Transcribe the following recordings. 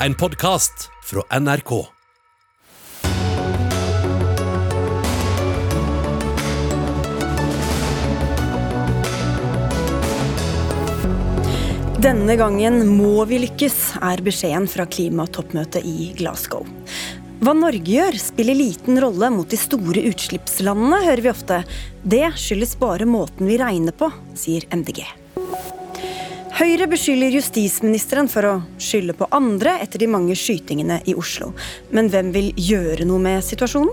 en podkast fra NRK. Denne gangen må vi lykkes, er beskjeden fra klimatoppmøtet i Glasgow. Hva Norge gjør, spiller liten rolle mot de store utslippslandene, hører vi ofte. Det skyldes bare måten vi regner på, sier MDG. Høyre beskylder justisministeren for å skylde på andre etter de mange skytingene i Oslo. Men hvem vil gjøre noe med situasjonen?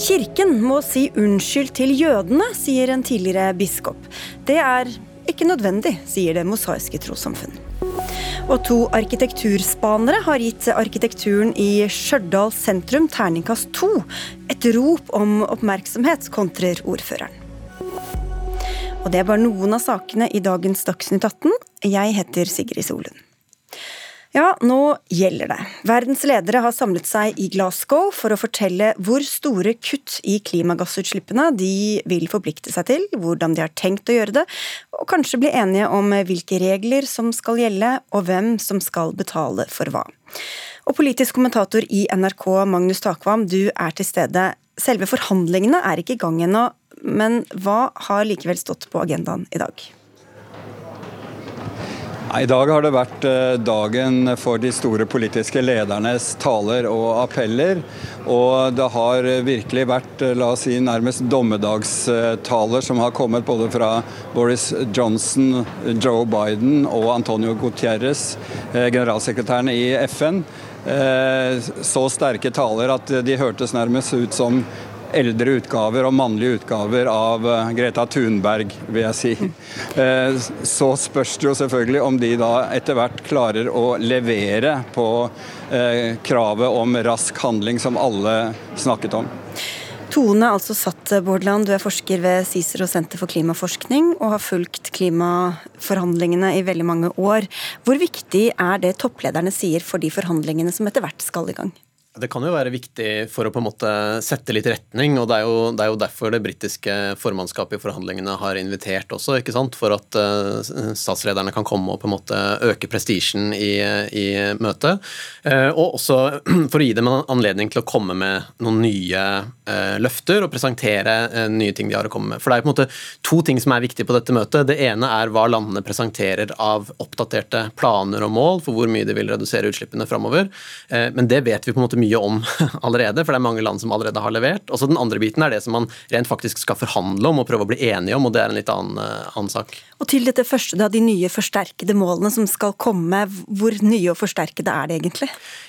Kirken må si unnskyld til jødene, sier en tidligere biskop. Det er ikke nødvendig, sier Det mosaiske trossamfunn. Og to arkitekturspanere har gitt arkitekturen i Stjørdal sentrum terningkast to. Et rop om oppmerksomhet, kontrer ordføreren. Og det er bare noen av sakene i dagens Dagsnytt 18. Jeg heter Sigrid Solund. Ja, nå gjelder det. Verdens ledere har samlet seg i Glasgow for å fortelle hvor store kutt i klimagassutslippene de vil forplikte seg til, hvordan de har tenkt å gjøre det, og kanskje bli enige om hvilke regler som skal gjelde, og hvem som skal betale for hva. Og politisk kommentator i NRK, Magnus Takvam, du er til stede. Selve forhandlingene er ikke i gang ennå, men hva har likevel stått på agendaen i dag? I dag har det vært eh, dagen for de store politiske ledernes taler og appeller. Og det har virkelig vært eh, la oss si, nærmest dommedagstaler som har kommet både fra Boris Johnson, Joe Biden og Antonio Gutierrez, eh, generalsekretærene i FN. Så sterke taler at de hørtes nærmest ut som eldre utgaver og mannlige utgaver av eh, Greta Thunberg, vil jeg si. Eh, så spørs det jo selvfølgelig om de da etter hvert klarer å levere på eh, kravet om rask handling som alle snakket om. Tone altså satt, Bårdland. Du er forsker ved Cicero senter for klimaforskning og har fulgt klimaforhandlingene i veldig mange år. Hvor viktig er det topplederne sier for de forhandlingene som etter hvert skal i gang? Det kan jo være viktig for å på en måte sette litt retning, og det er jo, det er jo derfor det britiske formannskapet i forhandlingene har invitert også, ikke sant? for at uh, statslederne kan komme og på en måte øke prestisjen i, i møtet. Uh, og også for å gi dem en anledning til å komme med noen nye uh, løfter og presentere nye ting de har å komme med. For det er på en måte to ting som er viktige på dette møtet. Det ene er hva landene presenterer av oppdaterte planer og mål for hvor mye de vil redusere utslippene framover, men det vet vi på en måte mye om allerede, for det er mange land som allerede har levert. Og så Den andre biten er det som man rent faktisk skal forhandle om og prøve å bli enige om, og det er en litt annen, eh, annen sak. Og til dette første, da, de nye forsterkede målene som skal komme, hvor nye og forsterkede er det egentlig?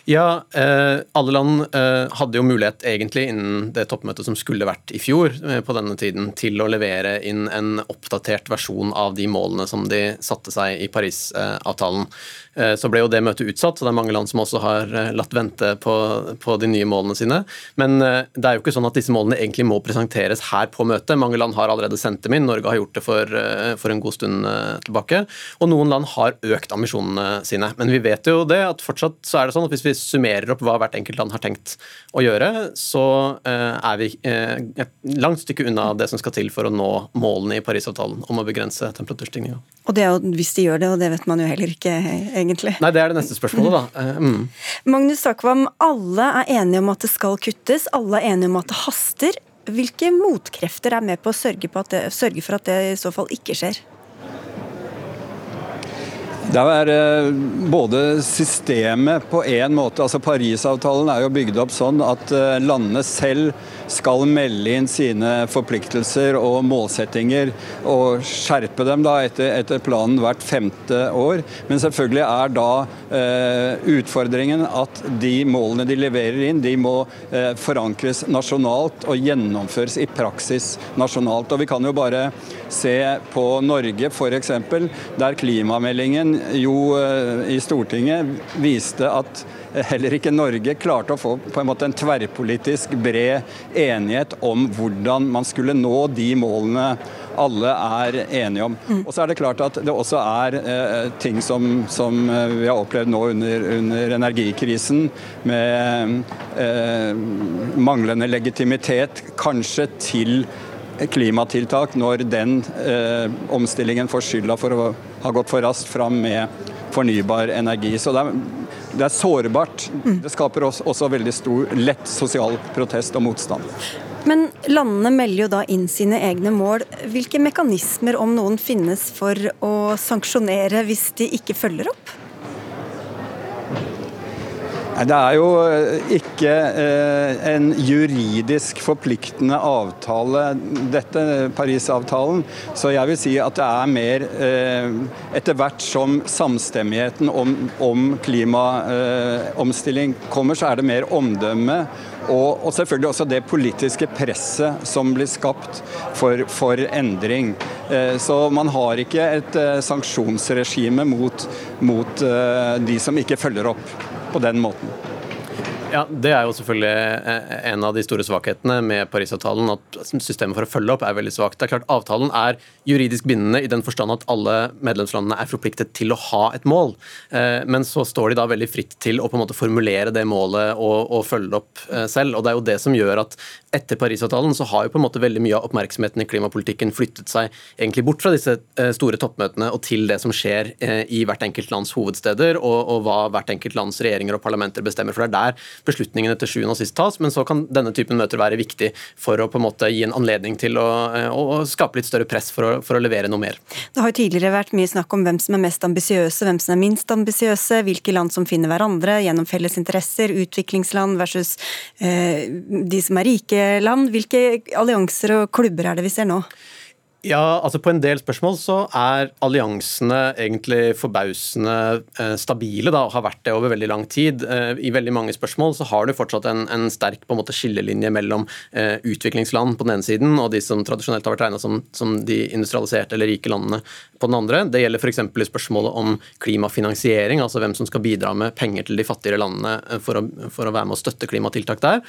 Ja, eh, alle land eh, hadde jo mulighet egentlig innen det toppmøtet som skulle vært i fjor eh, på denne tiden, til å levere inn en oppdatert versjon av de målene som de satte seg i Parisavtalen. Eh, så ble jo det møtet utsatt, så det er mange land som også har eh, latt vente på, på de nye målene sine. Men det er jo ikke sånn at disse målene egentlig må presenteres her på møtet. Mange land har allerede sendt dem inn. Norge har gjort det for, for en god stund eh, tilbake. Og noen land har økt ambisjonene sine. Men vi vet jo det at fortsatt så er det sånn at hvis vi summerer opp hva hvert enkelt land har tenkt å gjøre, så eh, er vi eh, et langt stykke unna det som skal til for å nå målene i Parisavtalen om å begrense temperaturstigninga. Og det er jo hvis de gjør det, og det vet man jo heller ikke egentlig. Nei, det er det neste spørsmålet, da. Mm. Magnus Takvam, alle er enige om at det skal kuttes, alle er enige om at det haster. Hvilke motkrefter er med på å sørge, på det, sørge for at det i så fall ikke skjer? Det er eh, både systemet på en måte, altså Parisavtalen er jo bygd opp sånn at eh, landene selv skal melde inn sine forpliktelser og målsettinger og skjerpe dem da etter, etter planen hvert femte år. Men selvfølgelig er da eh, utfordringen at de målene de leverer inn, de må eh, forankres nasjonalt og gjennomføres i praksis nasjonalt. Og Vi kan jo bare se på Norge f.eks., der klimameldingen jo eh, i Stortinget viste at heller ikke Norge klarte å få på en måte en tverrpolitisk bred enighet om hvordan man skulle nå de målene alle er enige om. Mm. Og så er det klart at det også er eh, ting som, som, eh, vi har opplevd nå under, under energikrisen, med eh, manglende legitimitet kanskje til klimatiltak når den eh, omstillingen får skylda for å ha gått for raskt fram med fornybar energi. Så det er, det er sårbart. Det skaper også, også veldig stor, lett sosial protest og motstand. Men landene melder jo da inn sine egne mål. Hvilke mekanismer, om noen, finnes for å sanksjonere hvis de ikke følger opp? Det er jo eh, ikke eh, en juridisk forpliktende avtale, dette Parisavtalen. Så jeg vil si at det er mer eh, Etter hvert som samstemmigheten om, om klimaomstilling kommer, så er det mer omdømme. Og, og, selvfølgelig også det politiske presset som blir skapt for, for endring. Så man har ikke et sanksjonsregime mot, mot de som ikke følger opp på den måten. Ja, Det er jo selvfølgelig eh, en av de store svakhetene med Parisavtalen. At systemet for å følge opp er veldig svakt. Det er klart Avtalen er juridisk bindende i den forstand at alle medlemslandene er forpliktet til å ha et mål. Eh, men så står de da veldig fritt til å på en måte formulere det målet og, og følge det opp eh, selv. Og Det er jo det som gjør at etter Parisavtalen så har jo på en måte veldig mye av oppmerksomheten i klimapolitikken flyttet seg egentlig bort fra disse store toppmøtene og til det som skjer i hvert enkelt lands hovedsteder, og, og hva hvert enkelt lands regjeringer og parlamenter bestemmer. For det er der beslutningene til sjuende og sist tas, men så kan denne typen møter være viktig for å på en måte gi en anledning til å, å, å skape litt større press for å, for å, levere noe mer. Det har jo tidligere vært mye snakk om hvem som er mest ambisiøse, hvem som er minst ambisiøse, hvilke land som finner hverandre gjennom felles interesser, utviklingsland versus eh, de som er rike land. Hvilke allianser og klubber er det vi ser nå? Ja, altså På en del spørsmål så er alliansene egentlig forbausende eh, stabile da, og har vært det over veldig lang tid. Eh, I veldig mange spørsmål så har du fortsatt en, en sterk på en måte skillelinje mellom eh, utviklingsland på den ene siden og de som tradisjonelt har vært regna som, som, de industrialiserte eller rike landene på den andre. Det gjelder f.eks. i spørsmålet om klimafinansiering, altså hvem som skal bidra med penger til de fattigere landene for å, for å være med å støtte klimatiltak der.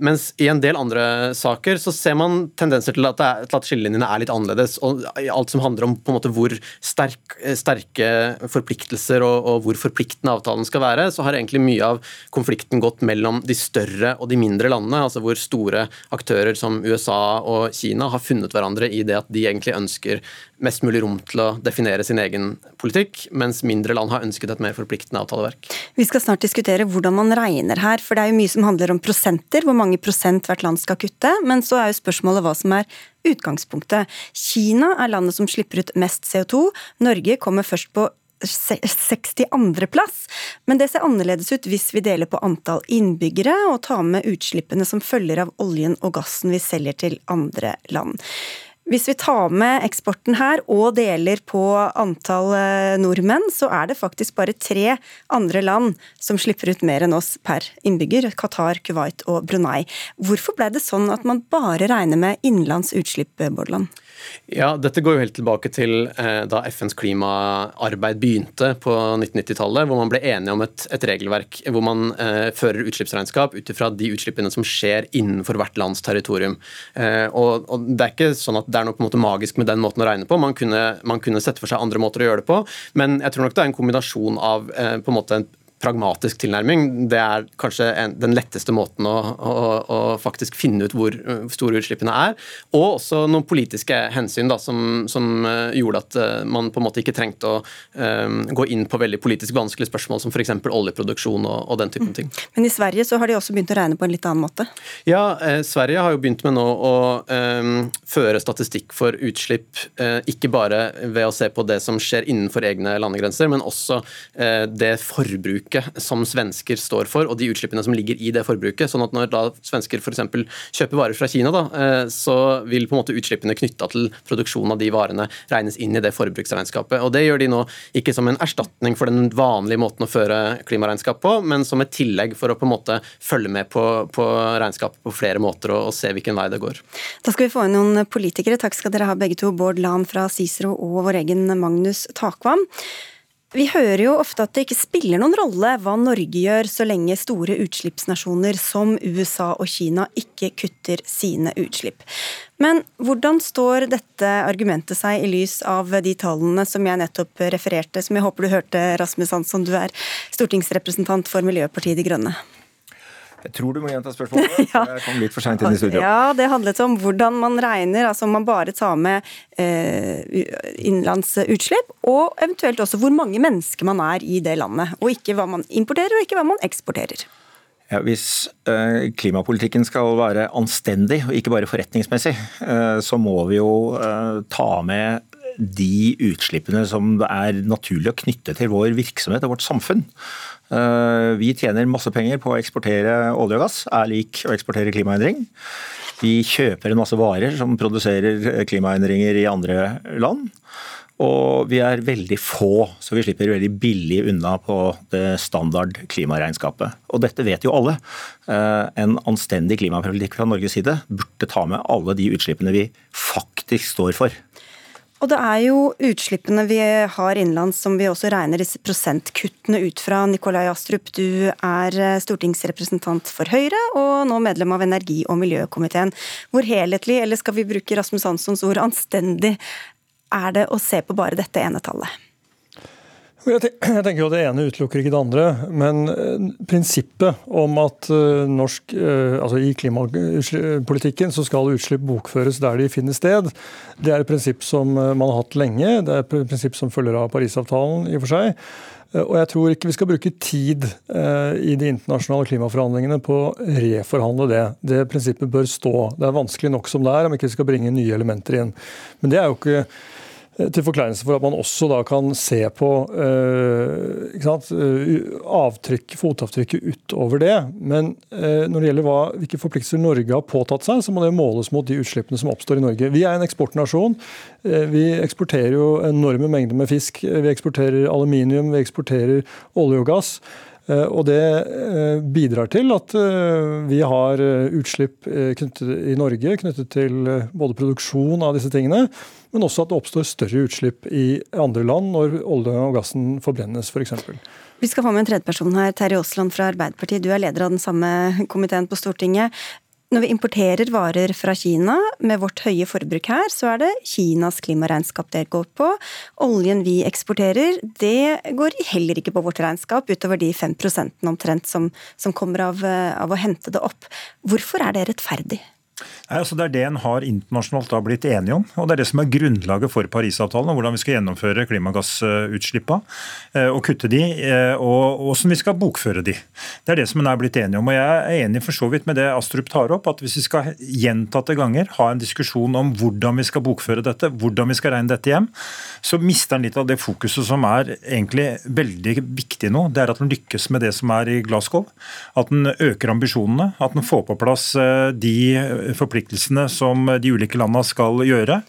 Mens i en del andre saker så ser man tendenser til at, er, at skillelinjene er litt litt annerledes. og Alt som handler om på en måte hvor sterk, sterke forpliktelser og, og, hvor forpliktende avtalen skal være, så har egentlig mye av konflikten gått mellom de større og de mindre landene. altså Hvor store aktører som USA og Kina har funnet hverandre i det at de egentlig ønsker mest mulig rom til å definere sin egen politikk, mens mindre land har ønsket et mer forpliktende avtaleverk. Vi skal snart diskutere hvordan man regner her, for det er jo mye som handler om prosenter, hvor mange prosent hvert land skal kutte, men så er jo spørsmålet hva som er utgangspunktet. Kina er landet som slipper ut mest CO2. Norge kommer først på 62.-plass, men det ser annerledes ut hvis vi deler på antall innbyggere og tar med utslippene som følger av oljen og gassen vi selger til andre land. Hvis vi tar med eksporten her og deler på antall eh, nordmenn, så er det faktisk bare tre andre land som slipper ut mer enn oss per innbygger. Qatar, Kuwait og Brunei. Hvorfor ble det sånn at man bare regner med innenlands utslipp, Bordeland? Ja, Dette går jo helt tilbake til eh, da FNs klimaarbeid begynte på 1990-tallet, hvor man ble enige om et, et regelverk hvor man eh, fører utslippsregnskap ut ifra de utslippene som skjer innenfor hvert lands territorium. Eh, og, og, Det er ikke sånn at det er noe på en måte magisk med den måten å regne på. Man kunne, man kunne sette for seg andre måter å gjøre det på, men jeg tror nok det er en kombinasjon av eh, på en måte pragmatisk tilnærming. Det er kanskje en, den letteste måten å, å, å, faktisk finne ut hvor store utslippene er. Og også noen politiske hensyn da, som, som uh, gjorde at uh, man på en måte ikke trengte å um, gå inn på veldig politisk vanskelige spørsmål som f.eks. oljeproduksjon og, og, den typen ting. Men i Sverige så har de også begynt å regne på en litt annen måte? Ja, eh, Sverige har jo begynt med nå å um, føre statistikk for utslipp, eh, ikke bare ved å se på det som skjer innenfor egne landegrenser, men også eh, det forbruket forbruket som svensker står for, og de utslippene som ligger i det forbruket. sånn at når da svensker f.eks. kjøper varer fra Kina, da, eh, så vil på en måte utslippene knytta til produksjonen av de varene regnes inn i det forbruksregnskapet. Og Det gjør de nå ikke som en erstatning for den vanlige måten å føre klimaregnskap på, men som et tillegg for å på en måte følge med på, på regnskapet på flere måter og, og se hvilken vei det går. Da skal vi få inn noen politikere. Takk skal dere ha begge to. Bård Lahn fra Cicero og vår egen Magnus Takvam. Vi hører jo ofte at det ikke spiller noen rolle hva Norge gjør så lenge store utslippsnasjoner som USA og Kina ikke kutter sine utslipp. Men hvordan står dette argumentet seg i lys av de tallene som jeg nettopp refererte, som jeg håper du hørte, Rasmus Hansson, du er stortingsrepresentant for Miljøpartiet De Grønne? Jeg tror du må gjenta spørsmålet. ja. Jeg kom litt for seint inn i studio. Ja, Det handlet om hvordan man regner, altså om man bare tar med eh, innlandsutslipp, og eventuelt også hvor mange mennesker man er i det landet. Og ikke hva man importerer, og ikke hva man eksporterer. Ja, hvis eh, klimapolitikken skal være anstendig og ikke bare forretningsmessig, eh, så må vi jo eh, ta med de utslippene som det er naturlig å knytte til vår virksomhet og vårt samfunn. Eh, vi tjener masse penger på å eksportere olje og gass, er lik å eksportere klimaendring. Vi kjøper en masse varer som produserer klimaendringer i andre land. Og vi er veldig få, så vi slipper veldig billig unna på det standard klimaregnskapet. Og dette vet jo alle. Eh, en anstendig klimapolitikk fra Norges side burde ta med alle de utslippene vi faktisk står for. Og det er jo utslippene vi har innenlands som vi også regner disse prosentkuttene ut fra. Nikolai Astrup, du er eh, stortingsrepresentant for Høyre og nå medlem av energi- og miljøkomiteen. Hvor helhetlig, eller skal vi bruke Rasmus Hanssons ord anstendig, er det å se på bare dette ene tallet? Jeg tenker jo Det ene utelukker ikke det andre, men eh, prinsippet om at eh, norsk, eh, altså i klimapolitikken så skal utslipp bokføres der de finner sted, det er et prinsipp som man har hatt lenge. Det er et prinsipp som følger av Parisavtalen i og for seg. Og jeg tror ikke vi skal bruke tid i de internasjonale klimaforhandlingene på å reforhandle det. Det prinsippet bør stå. Det er vanskelig nok som det er, om ikke vi skal bringe nye elementer inn. Men det er jo ikke til forkleinelse for at man også da kan se på eh, sant, eh, avtrykk, fotavtrykket utover det. Men eh, når det gjelder hva, hvilke forpliktelser Norge har påtatt seg, så må det måles mot de utslippene som oppstår i Norge. Vi er en eksportnasjon. Eh, vi eksporterer jo enorme mengder med fisk. Vi eksporterer aluminium, vi eksporterer olje og gass. Eh, og det bidrar til at vi har utslipp i Norge knyttet til både produksjon av disse tingene, men også at det oppstår større utslipp i andre land når olje og gassen forbrennes f.eks. For vi skal få med en tredjeperson her. Terje Aasland fra Arbeiderpartiet, du er leder av den samme komiteen på Stortinget. Når vi importerer varer fra Kina med vårt høye forbruk her, så er det Kinas klimaregnskap det går på. Oljen vi eksporterer, det går heller ikke på vårt regnskap, utover de 5% omtrent som, som kommer av, av å hente det opp. Hvorfor er det rettferdig? Altså det er det en har internasjonalt da blitt enige om. og Det er det som er grunnlaget for Parisavtalen og hvordan vi skal gjennomføre klimagassutslippene eh, og kutte de, eh, og hvordan vi skal bokføre de. Det er det som en er blitt enige om. og Jeg er enig for så vidt med det Astrup tar opp, at hvis vi skal gjentatte ganger ha en diskusjon om hvordan vi skal bokføre dette, hvordan vi skal regne dette hjem, så mister en litt av det fokuset som er egentlig veldig viktig nå. Det er at en lykkes med det som er i Glasgow. At en øker ambisjonene. At en får på plass eh, de forpliktelsene som de ulike landene skal gjøre.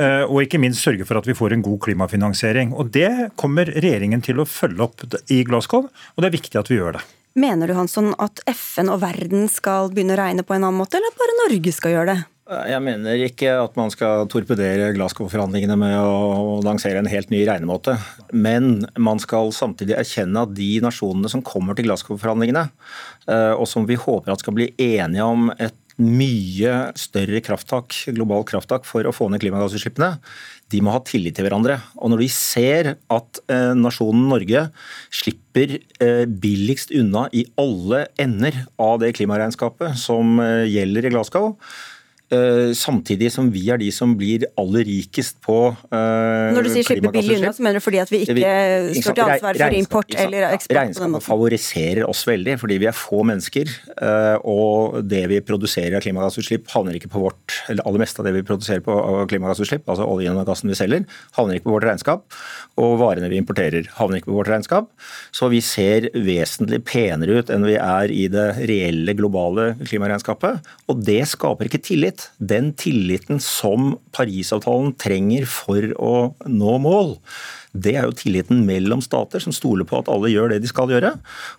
Eh, og ikke minst sørge for at vi får en god klimafinansiering. Og Det kommer regjeringen til å følge opp i Glasgow, og det er viktig at vi gjør det. Mener du Hansson, at FN og verden skal begynne å regne på en annen måte, eller bare Norge skal gjøre det? Jeg mener ikke at man skal torpedere Glasgow-forhandlingene med å lansere en helt ny regnemåte. Men man skal samtidig erkjenne at de nasjonene som kommer til Glasgow-forhandlingene, eh, og som vi håper at skal bli enige om et mye større krafttak, global krafttak for å få ned klimagassutslippene, de må ha tillit til hverandre. Og når de ser at eh, nasjonen Norge slipper eh, billigst unna i alle ender av det klimaregnskapet som eh, gjelder i Glasgow, samtidig som vi er de som blir aller rikest på uh, Når du sier slippe billig unna, så mener du fordi at vi ikke står til ansvar for import eller eksport? Regnskapet favoriserer oss veldig, fordi vi er få mennesker. Uh, og det vi produserer av klimagassutslipp havner ikke på vårt eller aller meste av det vi produserer på klimagassutslipp, altså oljen og gassen vi selger, havner ikke på vårt regnskap. Og varene vi importerer, havner ikke på vårt regnskap. Så vi ser vesentlig penere ut enn vi er i det reelle globale klimaregnskapet. Og det skaper ikke tillit den tilliten som Parisavtalen trenger for å nå mål, det er jo tilliten mellom stater som stoler på at alle gjør det de skal gjøre.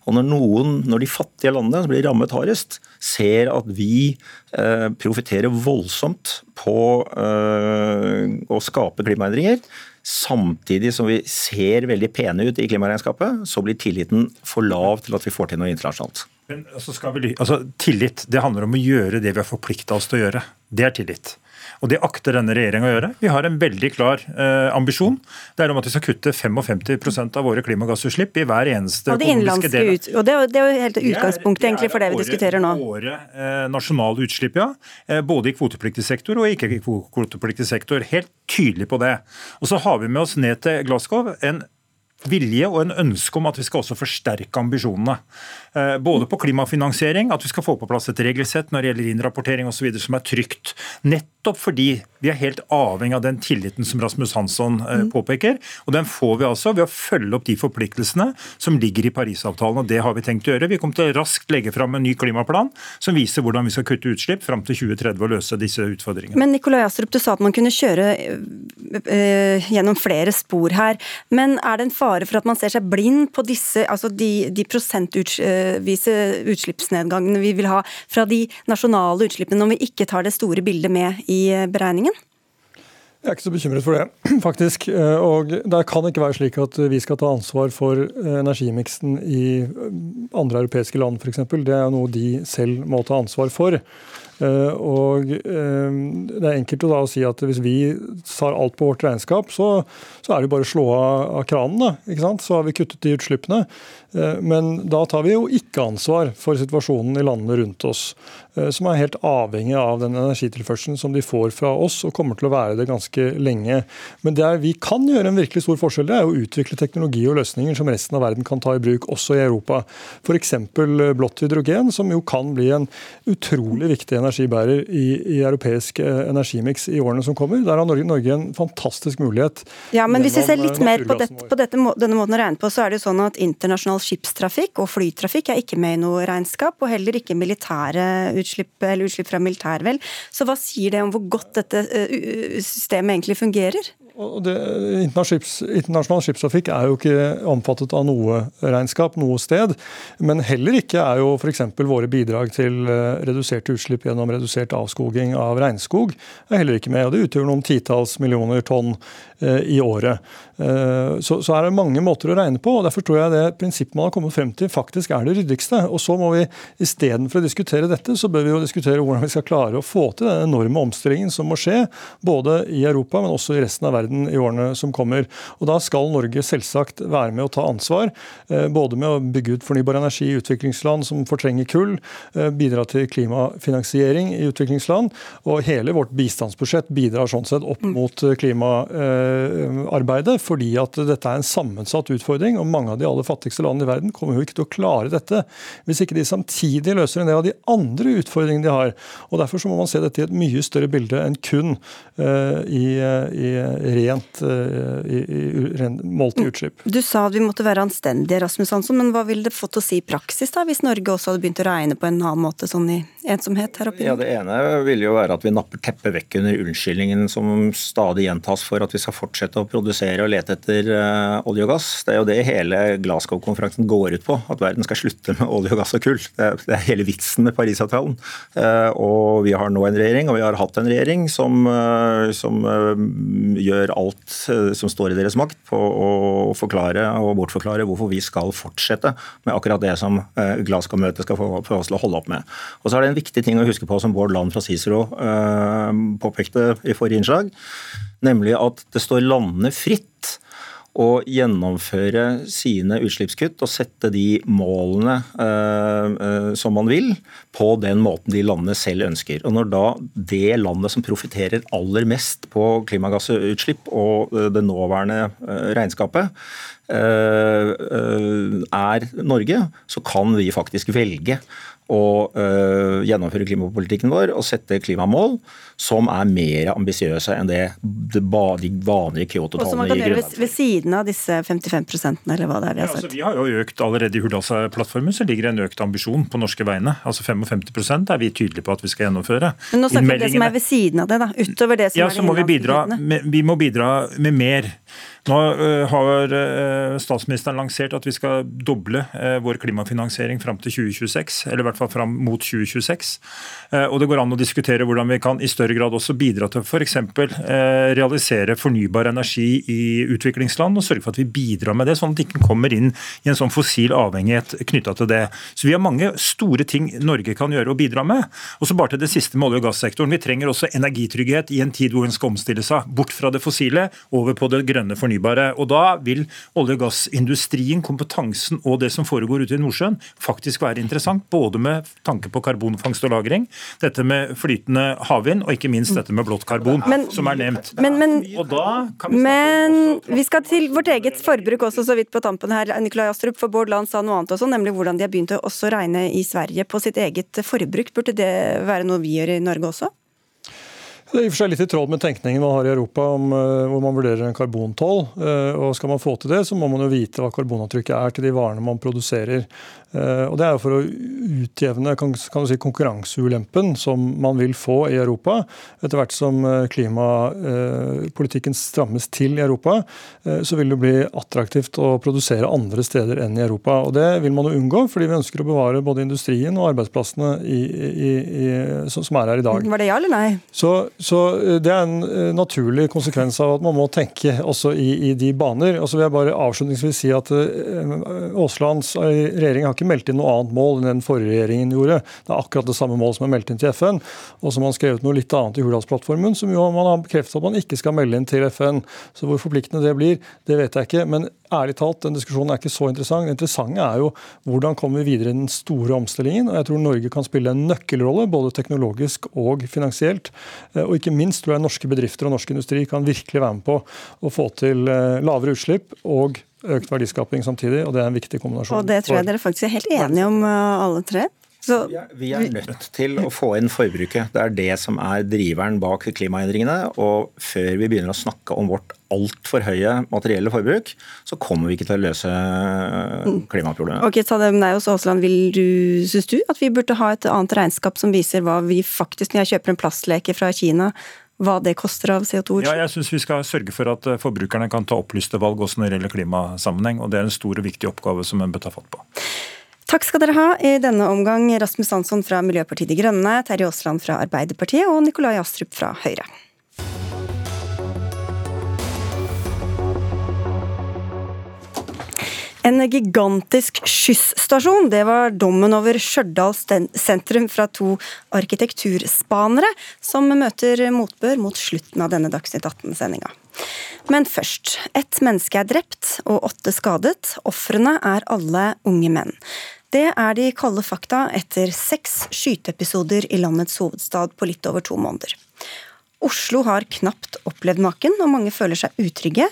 Og når noen, når de fattige landene som blir rammet hardest, ser at vi eh, profitterer voldsomt på eh, å skape klimaendringer, samtidig som vi ser veldig pene ut i klimaregnskapet, så blir tilliten for lav til at vi får til noe internasjonalt. Men altså vi, altså, Tillit det handler om å gjøre det vi har forplikta oss til å gjøre. Det er tillit. Og det akter denne regjeringa å gjøre. Vi har en veldig klar eh, ambisjon. Det er om at vi skal kutte 55% av våre klimagassutslipp i hver eneste Og det innenlandske ut, og det er, det er jo helt utgangspunktet egentlig for det vi våre- diskuterer nå. Våre eh, nasjonale utslipp, ja. Eh, både i kvotepliktig sektor og ikke kvotepliktig sektor. Helt tydelig på det. Og så har vi med oss ned til Glasgow en vilje og en ønske om at vi skal også forsterke ambisjonene. Eh, Både på klimafinansiering, at vi skal få på plass et regelsett når det gjelder innrapportering osv. som er trygt. Nettopp fordi vi er helt avhengig av den tilliten som Rasmus Hansson eh, påpeker. Og den får vi altså ved å følge opp de forpliktelsene som ligger i Parisavtalen. og Det har vi tenkt å gjøre. Vi kommer til å raskt legge fram en ny klimaplan som viser hvordan vi skal kutte utslipp fram til 2030 og løse disse utfordringene. Men Nikolai Astrup, du sa at man kunne kjøre øh, øh, gjennom flere spor her. Men er det en fare for at man ser seg blind på disse, altså de, de prosentvise utslippsnedgangene vi vil ha fra de nasjonale utslippene, om vi ikke tar det store bildet med i beregningen? Jeg er ikke så bekymret for det, faktisk. Eh, Og det kan ikke være slik at vi skal ta ansvar for eh, energimiksen i eh, andre europeiske land, f.eks. Det er noe de selv må ta ansvar for. Og det er enkelt å si at hvis vi tar alt på vårt regnskap, så, så er det bare å slå av, av kranen. Da, ikke sant? Så har vi kuttet de utslippene. Eh, Men da tar vi jo ikke ansvar for situasjonen i landene rundt oss, eh, som er helt avhengig av den energitilførselen som de får fra oss, og kommer til å være det ganske lenge. Men der vi kan gjøre en virkelig stor forskjell, det er å utvikle teknologi og løsninger som resten av verden kan ta i bruk, også i Europa. F.eks. blått hydrogen, som jo kan bli en utrolig viktig energibærer i, i europeisk eh, energimiks i årene som kommer. Der har Norge, Norge en fantastisk mulighet. Ja, men hvis vi ser litt eh, mer på, det, på dette, denne måten å regne på, så er det jo sånn at internasjonal skipstrafikk og flytrafikk er ikke med i noe regnskap, og heller ikke militære utslipp, eller utslipp fra militær, vel. Så hva sier det om hvor godt dette eh, systemet egentlig fungerer? Det, internasjonal, skips, skipstrafikk er jo ikke omfattet av noe regnskap noe sted. Men heller ikke er jo f.eks. våre bidrag til eh, reduserte utslipp gjennom redusert avskoging av regnskog er heller ikke med. og Det utgjør noen titalls millioner tonn eh, i året. Eh, Så, så er det mange måter å regne på. og Derfor tror jeg det prinsippet man har kommet frem til, faktisk er det ryddigste. Og så må vi istedenfor å diskutere dette, så bør vi jo diskutere hvordan vi skal klare å få til den enorme omstillingen som må skje, både i Europa, men også i resten av verden i årene som kommer. Og Da skal Norge selvsagt være med å ta ansvar, eh, både med å bygge ut fornybar energi i utviklingsland som fortrenger kull, eh, bidra til klimafinansiering i utviklingsland, og hele vårt bistandsbudsjett bidrar sånn sett opp mot eh, klimaarbeidet, fordi at dette er en sammensatt utfordring, og mange av de aller fattigste landene i verden kommer jo ikke til å klare dette hvis ikke de samtidig løser en del av de andre utfordringene de har. Og Derfor så må man se dette i et mye større bilde enn kun i, i, i rent eh, i, i, ren- målt i utslipp. Du sa at vi måtte være anstendige, Rasmus Hansson, men hva ville det fått å si i praksis da, hvis Norge også hadde begynt å regne på en annen måte, sånn i ensomhet her oppe? Ja. Det ene ville jo være at vi napper teppet vekk under unnskyldningen som stadig gjentas for at vi skal fortsette å produsere og lete etter eh, olje og gass. Det er jo det hele Glasgow-konferansen går ut på, at verden skal slutte med olje og gass og kull. Det er, det er hele vitsen med Parisavtalen. Eh, og vi har nå en regjering, og vi har hatt en regjering som, som eh, gjør alt eh, som står i deres makt på å forklare og bortforklare hvorfor vi skal fortsette med akkurat det som eh, Glasgow-møtet skal få, oss til å holde opp med. Og så er det en viktig ting å huske på som Bård Land fra Cicero eh, påpekte i forrige innslag, nemlig at det står landene fritt å gjennomføre sine utslippskutt og sette de målene eh, eh, som man vil, på den måten de landene selv ønsker. Og Når da det landet som profitterer aller mest på klimagassutslipp og eh, det nåværende eh, regnskapet, eh, er Norge, så kan vi faktisk velge å øh, gjennomføre klimapolitikken vår og sette klimamål som er mer ambisiøse enn det, det ba, de vanlige Kyoto-tallene gir grunnlag ved, for. ved siden av disse 55% eller hva det er vi Ja, har altså, vi har jo økt allerede i Hurdalsplattformen så ligger det en økt ambisjon på norske vegne. Altså 55% er vi tydelige på at vi skal gjennomføre. Men nå snakker vi om det som er ved siden av det, da. Utover det som ja, er så må vi bidra med, vi må bidra med mer. Nå uh, har uh, statsministeren lansert at vi skal doble uh, vår klimafinansiering fram til 2026, eller i hvert fall fram mot 2026. Og det går an å diskutere hvordan vi kan i større grad også bidra til f.eks. For realisere fornybar energi i utviklingsland, og sørge for at vi bidrar med det, sånn at det ikke kommer inn i en sånn fossil avhengighet knytta til det. Så vi har mange store ting Norge kan gjøre og bidra med. Og så bare til det siste med olje- og gassektoren. Vi trenger også energitrygghet i en tid hvor en skal omstille seg bort fra det fossile over på det grønne fornybare. Og Da vil olje- og gassindustrien, kompetansen og det som foregår ute i Nordsjøen, faktisk være interessant. Både med tanke på karbonfangst og -lagring, dette med flytende havvind og ikke minst dette med blått karbon, men, som er nevnt. Men, men, vi men vi skal til vårt eget forbruk også, så vidt på tampen her, Nikolai Astrup. For Bård Land sa noe annet også, nemlig hvordan de har begynt å også regne i Sverige på sitt eget forbruk. Burde det være noe vi gjør i Norge også? Det er i og for seg litt i tråd med tenkningen man har i Europa om uh, hvor man vurderer en karbontoll. Og Skal man få til det, så må man jo vite hva karbonavtrykket er til de varene man produserer. Uh, og Det er jo for å utjevne kan, kan si, konkurranseulempen som man vil få i Europa. Etter hvert som klimapolitikken strammes til i Europa, så vil det bli attraktivt å produsere andre steder enn i Europa. Og Det vil man jo unngå, fordi vi ønsker å bevare både industrien og arbeidsplassene i, i, i, som er her i dag. Var det ja eller nei? Så så eh, Det er en eh, naturlig konsekvens av at man må tenke også i, i de baner. Og så vil jeg bare avslutningsvis si at eh, Aaslands regjering har ikke meldt inn noe annet mål enn den forrige regjeringen gjorde. Det er akkurat det samme mål som er meldt inn til FN, og som har skrevet noe litt annet i Hurdalsplattformen, som jo man har bekreftet at man ikke skal melde inn til FN. Så hvor forpliktende det blir, det vet jeg ikke. men ærlig talt, den diskusjonen er ikke så interessant. Det interessante er jo hvordan kommer vi videre i den store omstillingen. og Jeg tror Norge kan spille en nøkkelrolle, både teknologisk og finansielt. Og ikke minst tror jeg norske bedrifter og norsk industri kan virkelig være med på å få til eh, lavere utslipp og økt verdiskaping samtidig, og det er en viktig kombinasjon. Og det tror jeg dere faktisk er helt enige om, eh, alle tre. Så, vi er nødt til å få inn forbruket. Det er det som er driveren bak klimaendringene. Og før vi begynner å snakke om vårt altfor høye materielle forbruk, så kommer vi ikke til å løse mm. klimaproblemet. Ok, ta det med deg også, Aasland. Vil du, Syns du at vi burde ha et annet regnskap som viser hva vi faktisk, når jeg kjøper en plastleke fra Kina, hva det koster av CO2-utslipp? Ja, jeg syns vi skal sørge for at forbrukerne kan ta opplyste valg også når det gjelder klimasammenheng. og Det er en stor og viktig oppgave som en bør ta fatt på. Takk skal dere ha i denne omgang, Rasmus Hansson fra Miljøpartiet De Grønne, Terje Aasland fra Arbeiderpartiet og Nikolai Astrup fra Høyre. En gigantisk skyssstasjon, det var dommen over Stjørdal sentrum fra to arkitekturspanere, som møter motbør mot slutten av denne Dagsnytt 18-sendinga. Men først. Ett menneske er drept og åtte skadet. Ofrene er alle unge menn. Det er de kalde fakta etter seks skyteepisoder i landets hovedstad på litt over to måneder. Oslo har knapt opplevd maken, og mange føler seg utrygge.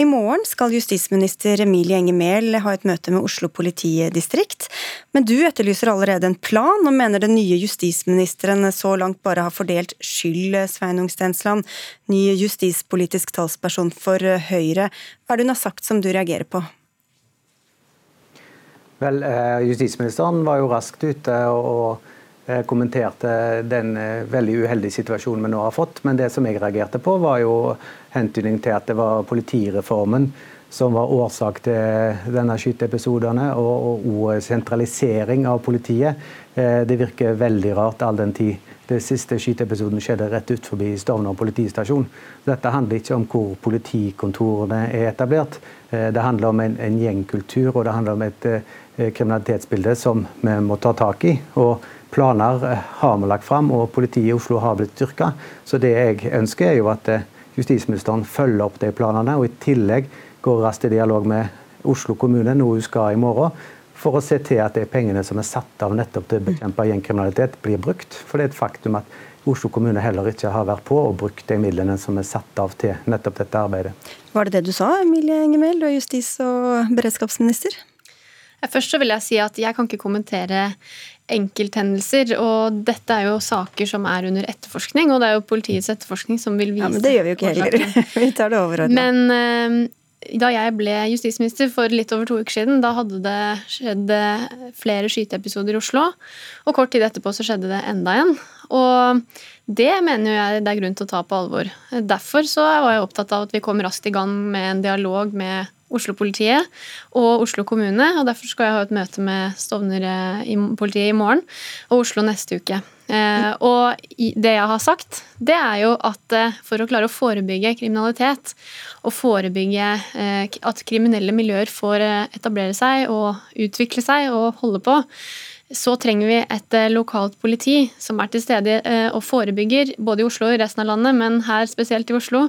I morgen skal justisminister Emilie Enger Mehl ha et møte med Oslo politidistrikt. Men du etterlyser allerede en plan, og mener den nye justisministeren så langt bare har fordelt skyld, Sveinung Stensland, ny justispolitisk talsperson for Høyre. Hva er det hun har sagt som du reagerer på? Vel, eh, Justisministeren var jo raskt ute og kommenterte den eh, veldig uheldige situasjonen vi nå har fått. Men det som jeg reagerte på, var jo hentydning til at det var politireformen som var årsak til denne skyteepisodene, og, og, sentralisering av politiet. Eh, det virker veldig rart all den tid den siste skyteepisoden skjedde rett ut forbi Stovner politistasjon. Dette handler ikke om hvor politikontorene er etablert. Det handler om en, en gjengkultur og det handler om et kriminalitetsbilde som vi må ta tak i. Og Planer eh, har vi lagt fram, og politiet i Oslo har blitt styrka. Så det jeg ønsker, er jo at eh, justisministeren følger opp de planene, og i tillegg går raskt i dialog med Oslo kommune, noe hun skal i morgen, for å se til at de pengene som er satt av nettopp til å bekjempe gjengkriminalitet, blir brukt. For det er et faktum at Oslo kommune heller ikke har vært på og brukt de midlene som er satt av til nettopp dette arbeidet. Var det det du sa, Emilie Engemel, du er justis- og beredskapsminister? Først så vil jeg si at jeg kan ikke kommentere enkelthendelser. Og dette er jo saker som er under etterforskning, og det er jo politiets etterforskning som vil vise Ja, Men det gjør vi jo ikke heller. vi tar det overordna. Men da jeg ble justisminister for litt over to uker siden, da hadde det skjedd flere skyteepisoder i Oslo. Og kort tid etterpå så skjedde det enda en. Og det mener jeg det er grunn til å ta på alvor. Derfor så var jeg opptatt av at vi kom raskt i gang med en dialog med Oslo-politiet og Oslo kommune. og Derfor skal jeg ha et møte med Stovner-politiet i morgen og Oslo neste uke. Eh, og det jeg har sagt, det er jo at eh, for å klare å forebygge kriminalitet og forebygge eh, at kriminelle miljøer får etablere seg og utvikle seg og holde på, så trenger vi et eh, lokalt politi som er til stede eh, og forebygger, både i Oslo og i resten av landet, men her spesielt i Oslo,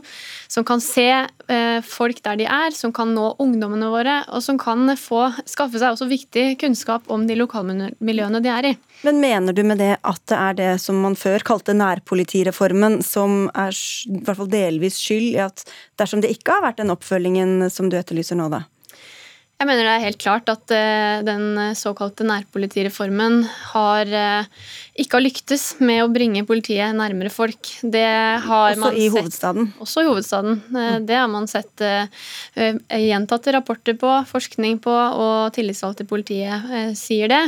som kan se eh, folk der de er, som kan nå ungdommene våre, og som kan få, skaffe seg også viktig kunnskap om de lokalmiljøene de er i. Men mener du med det at det er det som man før kalte nærpolitireformen, som er i hvert fall delvis skyld i at dersom det ikke har vært den oppfølgingen som du etterlyser nå, da? Jeg mener det er helt klart at uh, den såkalte nærpolitireformen har uh, ikke har lyktes med å bringe politiet nærmere folk. Det har også man i sett, hovedstaden? Også i hovedstaden. Uh, det har man sett gjentatte rapporter på, forskning på, og tillitsvalgte i politiet sier det.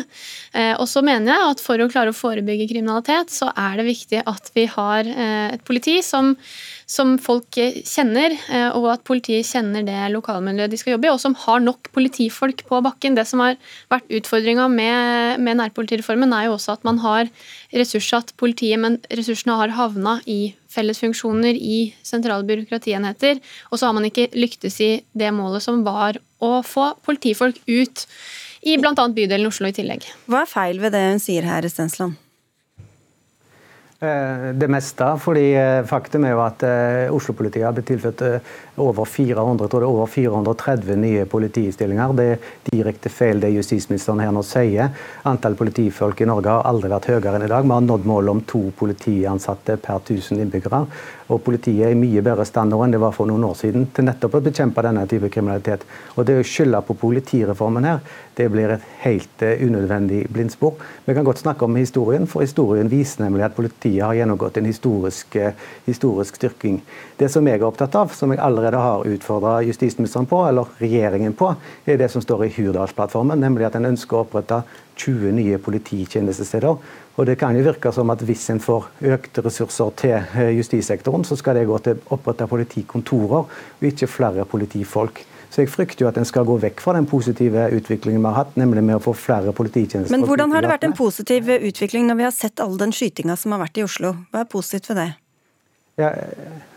Og så mener jeg at for å klare å forebygge kriminalitet, så er det viktig at vi har et politi som som folk kjenner, eh, og at politiet kjenner det lokalmiljøet de skal jobbe i, og som har nok politifolk på bakken. Det som har vært utfordringa med, med, nærpolitireformen, er jo også at man har ressurssatt politiet, men ressursene har havna i fellesfunksjoner i sentrale byråkratienheter, og så har man ikke lyktes i det målet som var å få politifolk ut i bl.a. bydelen Oslo i tillegg. Hva er feil ved det hun sier her, Stensland? Eh, det meste. fordi eh, Faktum er jo at eh, Oslo-politiet har blitt tilført over 400, tror det er over 430 nye politistillinger. Det er direkte feil det justisministeren her nå sier. Antall politifolk i Norge har aldri vært høyere enn i dag. Vi har nådd målet om to politiansatte per 1000 innbyggere. Og politiet er i mye bedre stand nå enn det var for noen år siden til nettopp å bekjempe denne type kriminalitet. Og det å skylde på politireformen her, det blir et helt uh, unødvendig blindspor. Vi kan godt snakke om historien, for historien viser nemlig at politiet har gjennomgått en historisk, uh, historisk styrking. Det som jeg er opptatt av, som jeg allerede har utfordra justisministeren på, eller regjeringen på, er det som står i Hurdalsplattformen, nemlig at en ønsker å opprette 20 nye polititjenestesteder. Og det kan jo virke som at Hvis en får økte ressurser til eh, justissektoren, så skal det gå til å opprette politikontorer, og ikke flere politifolk. Så jeg frykter jo at en skal gå vekk fra den positive utviklingen vi har hatt, nemlig med å få flere polititjenester. Men hvordan har det vært en positiv utvikling når vi har sett all den skytinga som har vært i Oslo? Hva er positivt ved det? Ja,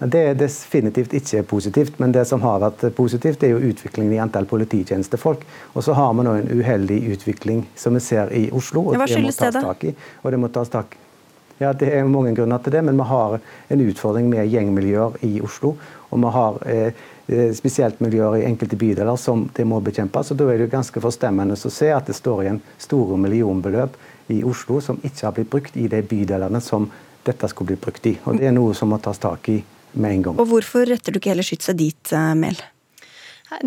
det er definitivt ikke positivt, men det som har vært positivt, er jo utviklingen i antall polititjenestefolk. Og så har vi nå en uheldig utvikling som vi ser i Oslo, og det må tas tak i. Og det må tas tak ja, Det er mange grunner til det, men vi har en utfordring med gjengmiljøer i Oslo. Og vi har eh spesielt miljøer i enkelte bydeler som det må bekjempes. og Da er det jo ganske forstemmende å se at det står igjen store millionbeløp i Oslo som ikke har blitt brukt i de bydelene som dette skulle bli brukt i. Og Det er noe som må tas tak i med en gang. Og Hvorfor retter du ikke heller skytset dit, Mel? Mehl?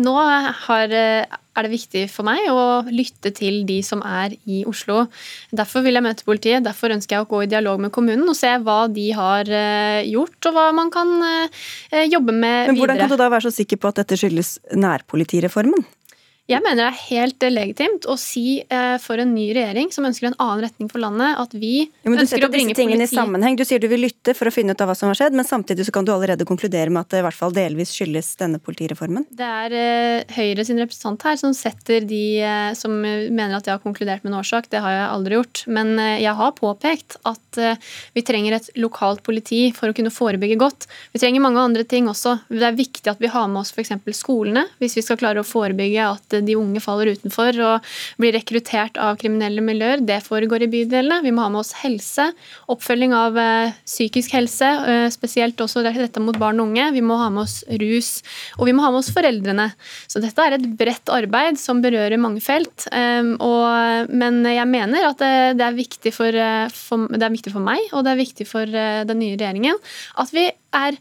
Nå har, eh, er det viktig for meg å lytte til de som er i Oslo. Derfor vil jeg møte politiet, derfor ønsker jeg å gå i dialog med kommunen og se hva de har eh, gjort, og hva man kan jobbe med videre. Men Hvordan kan du da være så sikker på at dette skyldes nærpolitireformen? Jeg mener det er helt legitimt å si eh, for en ny regjering som ønsker en annen retning for landet, at vi ja, ønsker å bringe politi... i sammenheng. Du sier du vil lytte for å finne ut av hva som har skjedd, men samtidig så kan du allerede konkludere med at det i hvert fall delvis skyldes denne politireformen? Det er eh, Høyre sin representant her som setter de eh, som mener at jeg har konkludert med en årsak. Det har jeg aldri gjort. Men eh, jeg har påpekt at eh, vi trenger et lokalt politi for å kunne forebygge godt. Vi trenger mange andre ting også. Det er viktig at vi har med oss f.eks. skolene, hvis vi skal klare å forebygge at de unge faller utenfor og blir rekruttert av kriminelle miljøer. Det foregår i bydelene. Vi må ha med oss helse, oppfølging av eh, psykisk helse, eh, spesielt også dette mot barn og unge. Vi må ha med oss rus, og vi må ha med oss foreldrene. Så dette er et bredt arbeid som berører mange felt. Og, men jeg mener at det, er for, eh, for, det er viktig for meg, og det er viktig for den nye regjeringen, at vi er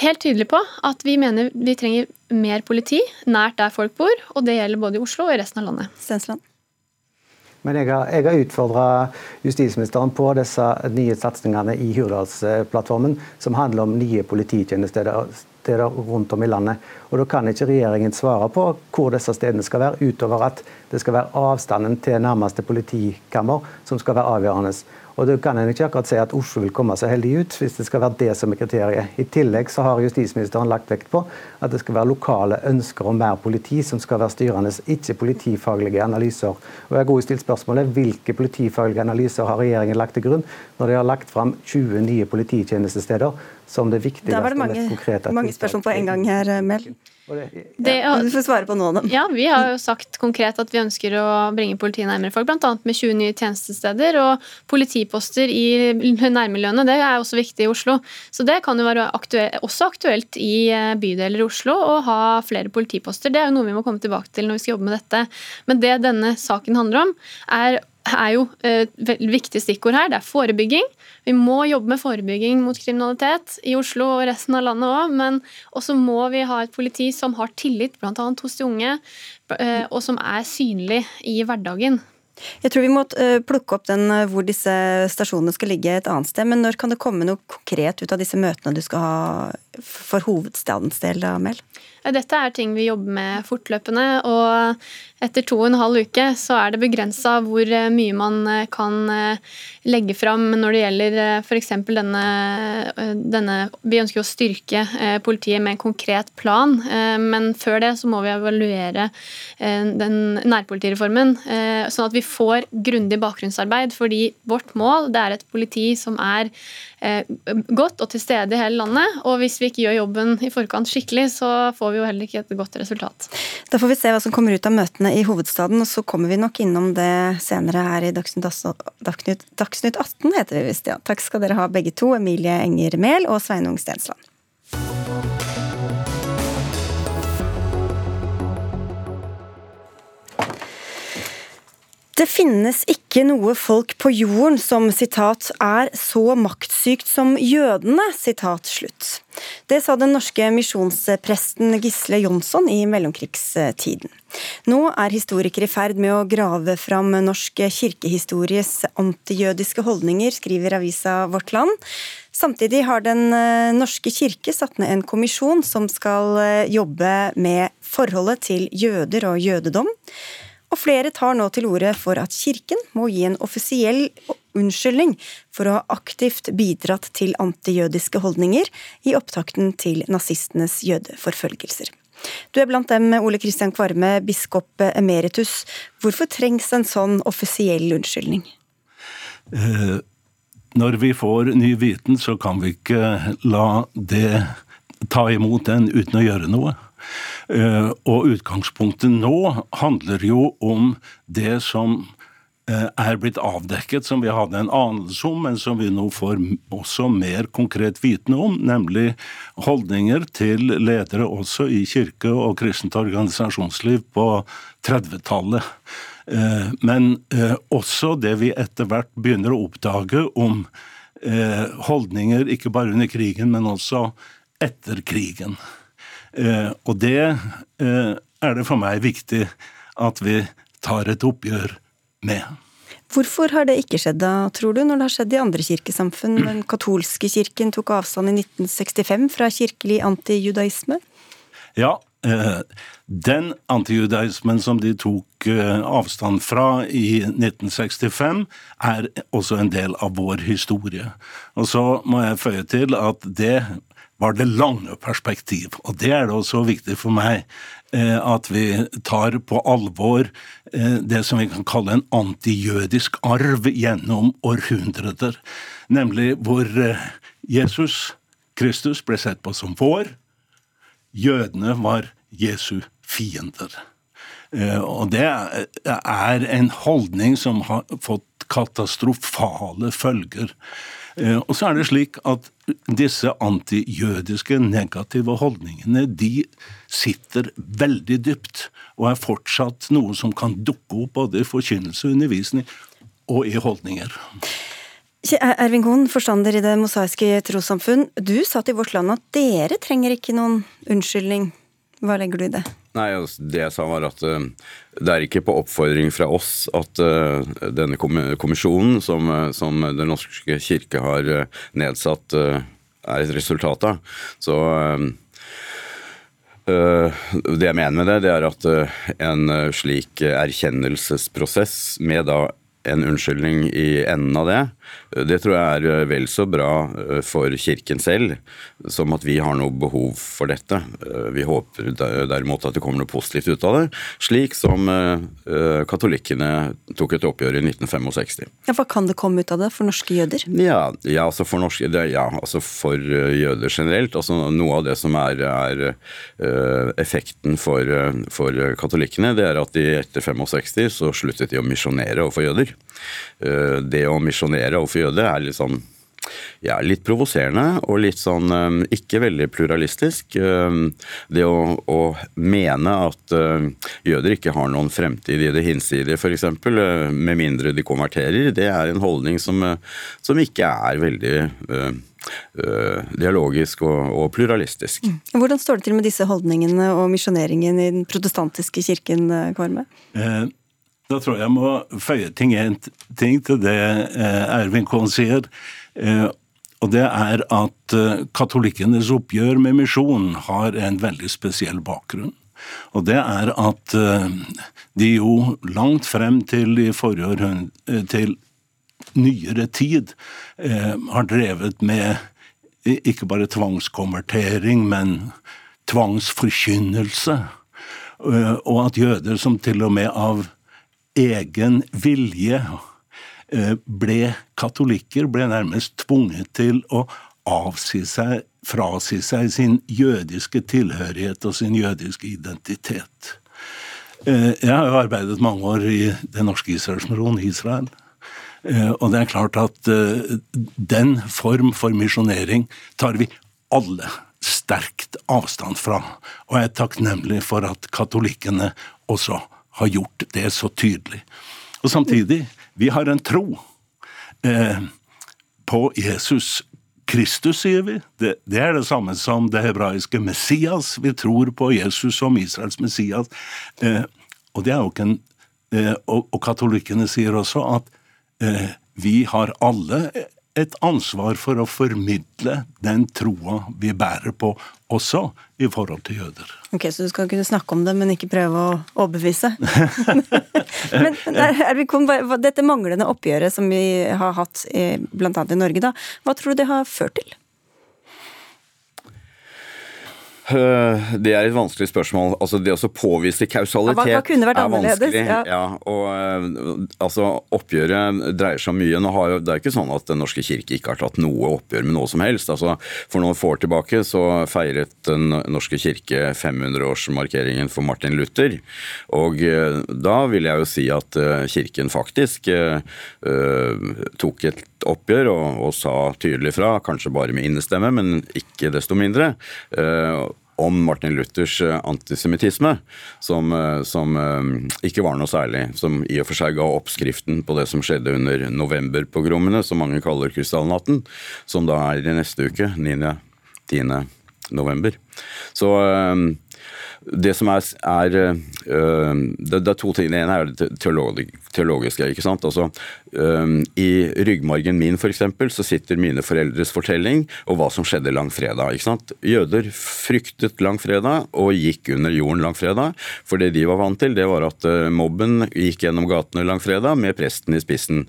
helt tydelig på at vi mener vi trenger mer politi nært der folk bor, og det gjelder både i Oslo og i resten av landet. Stensland. Men jeg har, jeg har utfordra justisministeren på disse nye satsingene i Hurdalsplattformen, som handler om nye polititjenestesteder rundt om i landet. Og Da kan ikke regjeringen svare på hvor disse stedene skal være, utover at det skal være avstanden til nærmeste politikammer som skal være avgjørende. Og det kan en ikke akkurat si at Oslo vil komme seg heldig ut, hvis det skal være det som er kriteriet. I tillegg så har justisministeren lagt vekt på at det skal være lokale ønsker om mer politi som skal være styrende, ikke politifaglige analyser. Og jeg har stilt spørsmålet, Hvilke politifaglige analyser har regjeringen lagt til grunn når de har lagt fram 20 nye polititjenestesteder som det viktigste og mest konkrete? Mange spørsmål på en gang her, Mel. Det, ja, du får svare på noen av dem. Ja, Vi har jo sagt konkret at vi ønsker å bringe politiet nærmere folk, bl.a. med 20 nye tjenestesteder og politiposter i nærmiljøene. Det er også viktig i Oslo. Så det kan jo være aktuelt, også aktuelt i eh, bydeler i Oslo å ha flere politiposter. Det er jo noe vi må komme tilbake til når vi skal jobbe med dette. Men det denne saken handler om, er er jo et viktig stikkord her. Det er forebygging. Vi må jobbe med forebygging mot kriminalitet i Oslo og resten av landet òg. Men også må vi ha et politi som har tillit, bl.a. hos de unge, eh, og som er synlig i hverdagen. Jeg tror vi må eh, plukke opp den eh, hvor disse stasjonene skal ligge et annet sted. Men når kan det komme noe konkret ut av disse møtene du skal ha for hovedstadens del, Mel? Dette er ting vi jobber med fortløpende. og etter to og en halv uke så er det begrensa hvor eh, mye man eh, kan eh, legge fram når det gjelder f.eks. Denne, denne Vi ønsker å styrke politiet med en konkret plan, men før det så må vi evaluere den nærpolitireformen, sånn at vi får grundig bakgrunnsarbeid. Fordi vårt mål det er et politi som er godt og til stede i hele landet. Og hvis vi ikke gjør jobben i forkant skikkelig, så får vi jo heller ikke et godt resultat. Da får vi se hva som kommer ut av møtene i hovedstaden, og så kommer vi nok innom det senere her i Dagsnytt, Dagsnytt 18, heter vi visst. Ja. Takk skal dere ha begge to, Emilie Enger Mehl og Sveinung Stensland. Det finnes ikke noe folk på jorden som citat, er så maktsykt som jødene. Citat, slutt. Det sa den norske misjonspresten Gisle Jonsson i mellomkrigstiden. Nå er historikere i ferd med å grave fram norsk kirkehistories antijødiske holdninger, skriver avisa Vårt Land. Samtidig har Den norske kirke satt ned en kommisjon som skal jobbe med forholdet til jøder og jødedom. Og flere tar nå til orde for at kirken må gi en offisiell unnskyldning for å ha aktivt bidratt til antijødiske holdninger i opptakten til nazistenes jødeforfølgelser. Du er blant dem, Ole Kristian Kvarme, biskop emeritus. Hvorfor trengs en sånn offisiell unnskyldning? Eh, når vi får ny viten, så kan vi ikke la det ta imot den uten å gjøre noe. Eh, og utgangspunktet nå handler jo om det som eh, er blitt avdekket, som vi hadde en anelse om, men som vi nå får også mer konkret vitende om, nemlig holdninger til ledere også i kirke og kristent organisasjonsliv på 30-tallet. Eh, men også det vi etter hvert begynner å oppdage om holdninger ikke bare under krigen, men også etter krigen. Eh, og det eh, er det for meg viktig at vi tar et oppgjør med. Hvorfor har det ikke skjedd da, tror du, når det har skjedd i andre kirkesamfunn? Den katolske kirken tok avstand i 1965 fra kirkelig antijudaisme? Ja, eh, den antijudaismen som de tok avstand fra i 1965, er også en del av vår historie. Og så må jeg føye til at det var det lange perspektiv. Og det er det også viktig for meg eh, at vi tar på alvor eh, det som vi kan kalle en antijødisk arv gjennom århundrer. Nemlig hvor eh, Jesus Kristus ble sett på som vår. Jødene var Jesu fiender. Og det er en holdning som har fått katastrofale følger. Eh, og så er det slik at disse antijødiske negative holdningene de sitter veldig dypt, og er fortsatt noe som kan dukke opp både i forkynnelse og undervisning og i holdninger. Ervin Kohn, forstander i Det mosaiske trossamfunn. Du sa til Vårt Land at dere trenger ikke noen unnskyldning. Hva legger du i det? Nei, altså, Det jeg sa var at uh, det er ikke på oppfordring fra oss at uh, denne kommisjonen som, uh, som, Den norske kirke har nedsatt, er et resultat av. Så Det jeg mener med det, det er at en slik erkjennelsesprosess med da en unnskyldning i enden av det, det tror jeg er eh, vel så bra eh, for Kirken selv som at vi har noe behov for dette. Eh, vi håper derimot at det kommer noe positivt ut av det, slik som katolikkene tok et oppgjør i 1965. Ja, Hva kan det komme ut av det for norske jøder? Ja, ja, altså, for norske, ja altså for jøder generelt. Altså noe av det som er, er effekten for, for katolikkene, det er at de etter 65 så sluttet de å misjonere overfor jøder. Det å misjonere overfor jøder er litt sånn ja, litt provoserende og litt sånn um, ikke veldig pluralistisk. Um, det å, å mene at uh, jøder ikke har noen fremtid i det hinsidige, f.eks., uh, med mindre de konverterer, det er en holdning som, uh, som ikke er veldig dialogisk og, og, pluralistisk. Mm. Hvordan står det til med disse holdningene og misjoneringen i den protestantiske kirken, Kvarme? Eh, da tror jeg må føye ting, en ting til det eh, Ervin Kohn sier. Eh, og det er at eh, katolikkenes oppgjør med misjon har en veldig spesiell bakgrunn. Og det er at de jo langt frem til i forrige til nyere tid har drevet med ikke bare tvangskonvertering, men tvangsforkynnelse. Og at jøder som til og med av egen vilje eh, ble katolikker, ble nærmest tvunget til å avsi seg, frasi seg sin jødiske tilhørighet og sin jødiske identitet. Eh, jeg har jo arbeidet mange år i Den norske Israelsmisjonen Israel. Eh, og det er klart at den form for misjonering tar vi alle sterkt avstand fra. Og jeg er takknemlig for at katolikkene også har gjort det så tydelig. Og samtidig, vi har en tro eh, på Jesus Kristus, sier vi. Det, det, er det samme som det hebraiske Messias. Vi tror på Jesus som Israels Messias. Eh, og det er jo ikke en eh, og, og, katolikkene sier også at eh, vi har alle et ansvar for å formidle den troa vi bærer på, også i forhold til jøder. Ok, Så du skal kunne snakke om det, men ikke prøve å overbevise? men, men Dette manglende oppgjøret som vi har hatt bl.a. i Norge, da, hva tror du det har ført til? Eh, det er et vanskelig spørsmål. Altså Det å påvise kausalitet ja, hva, hva er vanskelig. Ja. ja og uh, altså Oppgjøret dreier seg om mye. Jo, det er ikke sånn at Den norske kirke ikke har tatt noe oppgjør med noe som helst. Altså For noen få år tilbake så feiret Den norske kirke 500-årsmarkeringen for Martin Luther. Og uh, da vil jeg jo si at uh, kirken faktisk tok et oppgjør og, og, sa tydelig fra, kanskje bare med innestemme, men ikke desto mindre om Martin Luthers eh, antisemittisme, som, eh, som, eh, ikke var noe særlig. Som i og for seg ga oppskriften på det som skjedde under novemberpogromene, som mange kaller krystallnatten, som da er i neste uke, 9.-10. november. Så det som er, er det, det, er to ting. Det ene er det teologiske. ikke sant? Altså, I ryggmargen min for eksempel, så sitter mine foreldres fortelling og hva som skjedde langfredag. ikke sant? Jøder fryktet langfredag og gikk under jorden langfredag. For det de var vant til, det var at mobben gikk gjennom gatene langfredag med presten i spissen.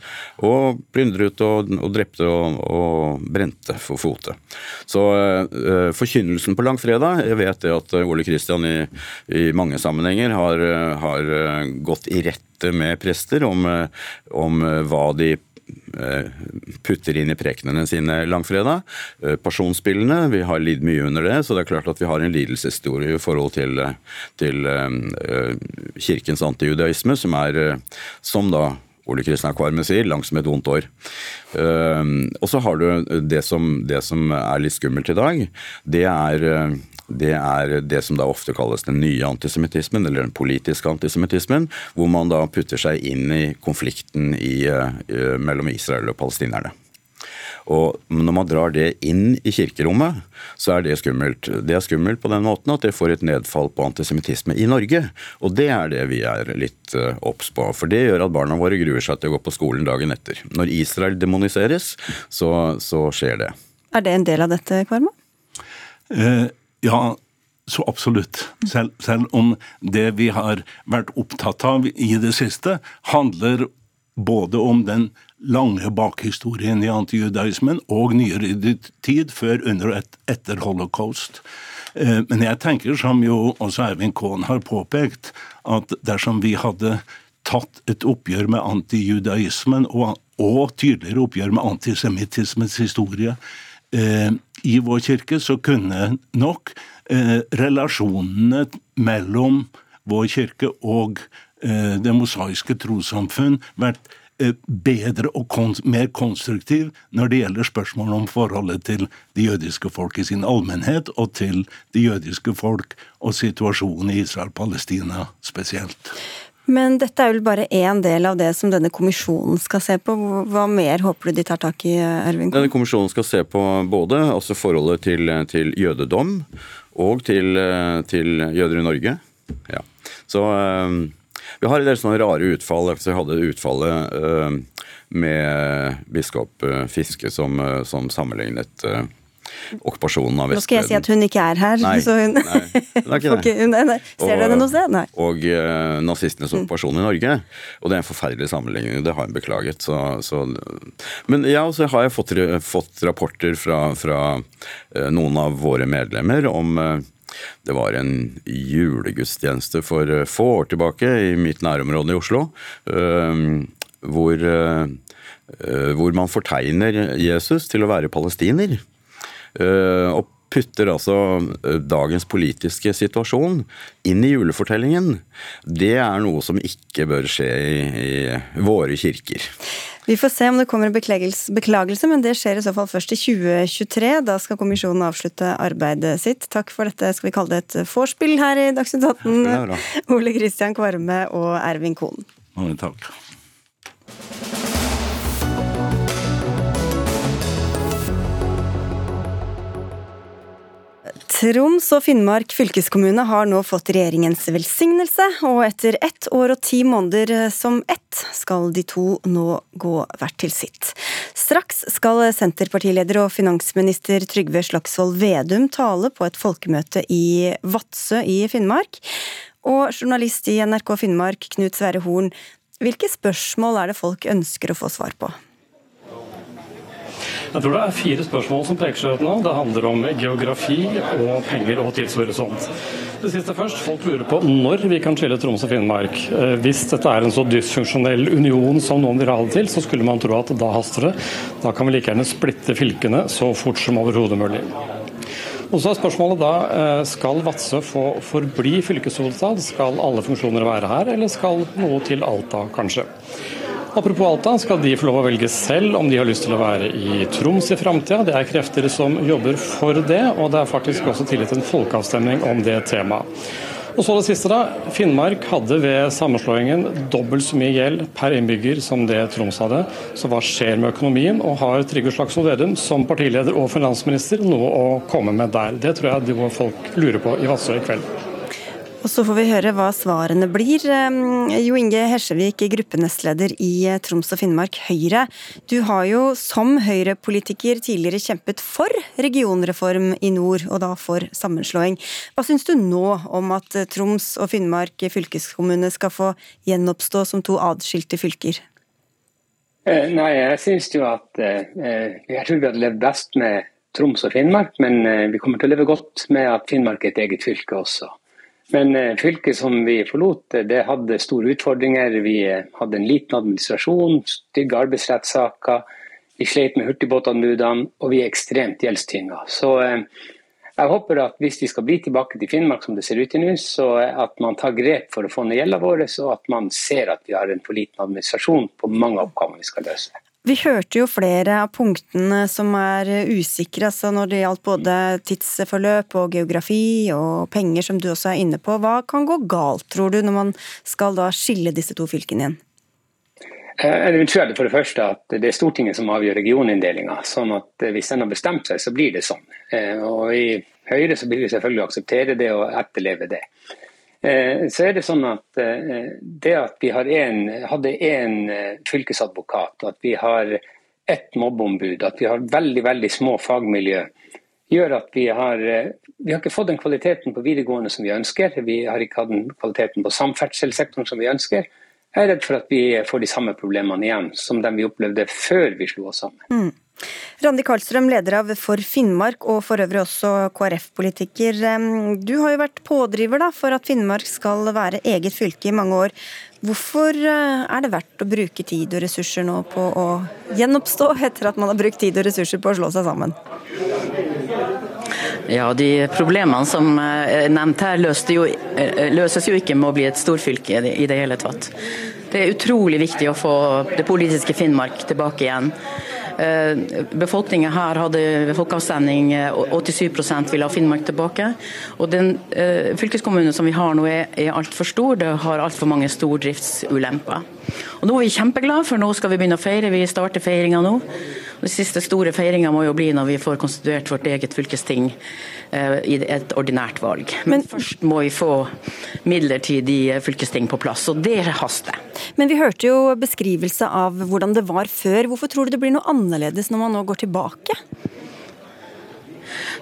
Og plyndret og, og drepte og, og, brente for fote. Så øh, forkynnelsen på langfredag Jeg vet det at Ole Kristian i, i mange sammenhenger har, har gått i rette med prester om, om hva de eh, putter inn i prekenene sine langfredag. Eh, Pasjonsspillene, vi har lidd mye under det, så det er klart at vi har en lidelseshistorie i forhold til, til kirkens antijudaisme, som er, som da Ole Kristian Kvarme sier, langs med et vondt år. Og så har du det som, det som, er litt skummelt i dag. Det er det er det som da ofte kalles den nye antisemittismen, eller den politiske antisemittismen, hvor man da putter seg inn i konflikten i, uh, mellom Israel og palestinerne. Og når man drar det inn i kirkerommet, så er det skummelt. Det er skummelt på den måten at det får et nedfall på antisemittisme i Norge. Og det er det vi er litt uh, obs på. For det gjør at barna våre gruer seg til å gå på skolen dagen etter. Når Israel demoniseres, så, så skjer det. Er det en del av dette, Kvarma? Uh, ja, så absolutt. Selv, selv, om det vi har vært opptatt av i det siste, handler både om den lange bakhistorien i antijudaismen og nyere tid, før, under og et, etter holocaust. Eh, men jeg tenker, som jo også Eivind Kohn har påpekt, at dersom vi hadde tatt et oppgjør med antijudaismen og, og tydeligere oppgjør med antisemittismens historie eh, i vår kirke, så kunne nok eh, relasjonene mellom vår kirke og eh, det mosaiske trossamfunn vært Eh, bedre og mer konstruktiv når det gjelder spørsmålet om forholdet til det jødiske folk i sin allmennhet, og til det jødiske folk og situasjonen i Israel-Palestina spesielt. Men dette er vel bare én del av det som denne kommisjonen skal se på. Hva mer håper du de tar tak i, Ervin? Denne kommisjonen skal se på både altså forholdet til, til jødedom og til, til, jøder i Norge. Ja. Så um vi har en del sånne rare utfall. Vi hadde utfallet uh, med biskop uh, Fiske som, som sammenlignet okkupasjonen av Vestbredden. Nå skal jeg si at hun ikke er her. Nei, så hun... nei, det er ikke det. nei, nei. Ser dere henne noe sted? Nei. Og uh, nazistenes mm. okkupasjon i Norge. Og det er en forferdelig sammenligning, det har hun beklaget. Så, så... Men ja, så har jeg fått, fått rapporter fra, fra uh, noen av våre medlemmer om uh, det var en julegudstjeneste for få år tilbake i mitt nærområde i Oslo. Hvor, hvor man fortegner Jesus til å være palestiner. Og putter altså dagens politiske situasjon inn i julefortellingen. Det er noe som ikke bør skje i, i våre kirker. Vi får se om det kommer en beklagelse, men det skjer i så fall først i 2023. Da skal kommisjonen avslutte arbeidet sitt. Takk for dette, skal vi kalle det et vorspiel her i Dagsnytt 18. Ole Kristian Kvarme og Ervin Kohn. Mange takk. Troms og Finnmark fylkeskommune har nå fått regjeringens velsignelse, og etter ett år og ti måneder som ett skal de to nå gå hvert til sitt. Straks skal Senterpartileder og finansminister Trygve Slagsvold Vedum tale på et folkemøte i Vadsø i Finnmark. Og journalist i NRK Finnmark, Knut Sverre Horn, hvilke spørsmål er det folk ønsker å få svar på? Jeg tror det er fire spørsmål som peker seg ut nå. Det handler om geografi og penger og tidshorisont. Det siste først. Folk lurer på når vi kan skille Troms og Finnmark. Eh, hvis dette er en så dysfunksjonell union som noen vil ha det til, så skulle man tro at da haster det. Da kan vi like gjerne splitte fylkene så fort som overhodet mulig. Og så er spørsmålet da, eh, Skal Vadsø få forbli fylkeshovedstad? Skal alle funksjoner være her, eller skal noe til Alta, kanskje? Apropos Alta, skal de få lov å velge selv om de har lyst til å være i Troms i framtida. Det er krefter som jobber for det, og det er faktisk også tillit til en folkeavstemning om det temaet. Og så det siste da, Finnmark hadde ved sammenslåingen dobbelt så mye gjeld per innbygger som det Troms hadde. Så hva skjer med økonomien, og har Trygve Slagsvold Vedum som partileder og finansminister noe å komme med der? Det tror jeg de folk lurer på i Vadsø i kveld. Og så får vi høre hva svarene blir. Jo Inge Hesjevik, gruppenestleder i eh, Troms og Finnmark Høyre. Du har jo som Høyre-politiker tidligere kjempet for regionreform i nord, og da for sammenslåing. Hva syns du nå om at eh, Troms og Finnmark fylkeskommune skal få gjenoppstå som to adskilte fylker? Eh, nei, jeg syns jo at Jeg tror vi hadde levd best med Troms og Finnmark, men vi kommer til å leve godt med at Finnmark er et eget fylke også. Men eh, fylket som vi forlot, eh, det hadde store utfordringer. Vi eh, hadde en liten administrasjon, stygge arbeidsrettssaker. Vi slet med hurtigbåtanbudene, og vi er ekstremt gjeldstynga. Så jeg håper at hvis vi skal bli tilbake til Finnmark som det ser ut til nå, så at man tar grep for å få ned gjelda vår, og at man ser at vi har en for liten administrasjon på mange oppgaver vi skal løse. Vi hørte jo flere av punktene som er usikre, altså når det gjaldt både tidsforløp og geografi og penger, som du også er inne på. Hva kan gå galt, tror du, når man skal da skille disse to fylkene igjen? Eh, jeg tror det for det første at det er Stortinget som avgjør regioninndelinga. Sånn at eh, hvis den har bestemt seg, så blir det sånn. Eh, og i Høyre så blir vi selvfølgelig akseptere det og etterleve det. Eh, så er det sånn at eh, det at vi en, hadde én eh, fylkesadvokat, at vi har ett mobbeombud, at vi har veldig veldig små fagmiljø, gjør at vi har, vi har ikke fått den kvaliteten på videregående som vi ønsker. Vi har ikke hatt den kvaliteten på samferdselssektoren som vi ønsker. Jeg er redd for at vi får de samme problemene igjen som dem vi opplevde før vi slo oss sammen. Mm. Randi Karlstrøm, leder av For Finnmark og for øvrig også KrF-politiker. Du har jo vært pådriver da, for at Finnmark skal være eget fylke i mange år. Hvorfor eh, er det verdt å bruke tid og ressurser nå på å gjenoppstå, etter at man har brukt tid og ressurser på å slå seg sammen? Ja, De problemene som er nevnt her, jo, eh, løses jo ikke med å bli et storfylke i det hele tatt. Det er utrolig viktig å få det politiske Finnmark tilbake igjen. Eh, Befolkningen her hadde folkeavstemning 87 eh, ville ha Finnmark tilbake. Og den eh, fylkeskommunen som vi har nå er, er altfor stor, det har altfor mange stordriftsulemper. Og Nå er vi kjempeglade, for nå skal vi begynne å feire. Vi starter feiringa nå. Den siste store feiringa må jo bli når vi får konstituert vårt eget fylkesting eh, i et ordinært valg. Men, Men, først må vi få midlertidig fylkesting på plass, og det haster. Men vi hørte jo beskrivelse av hvordan det var før. Hvorfor tror du det blir noe annerledes når man nå går tilbake?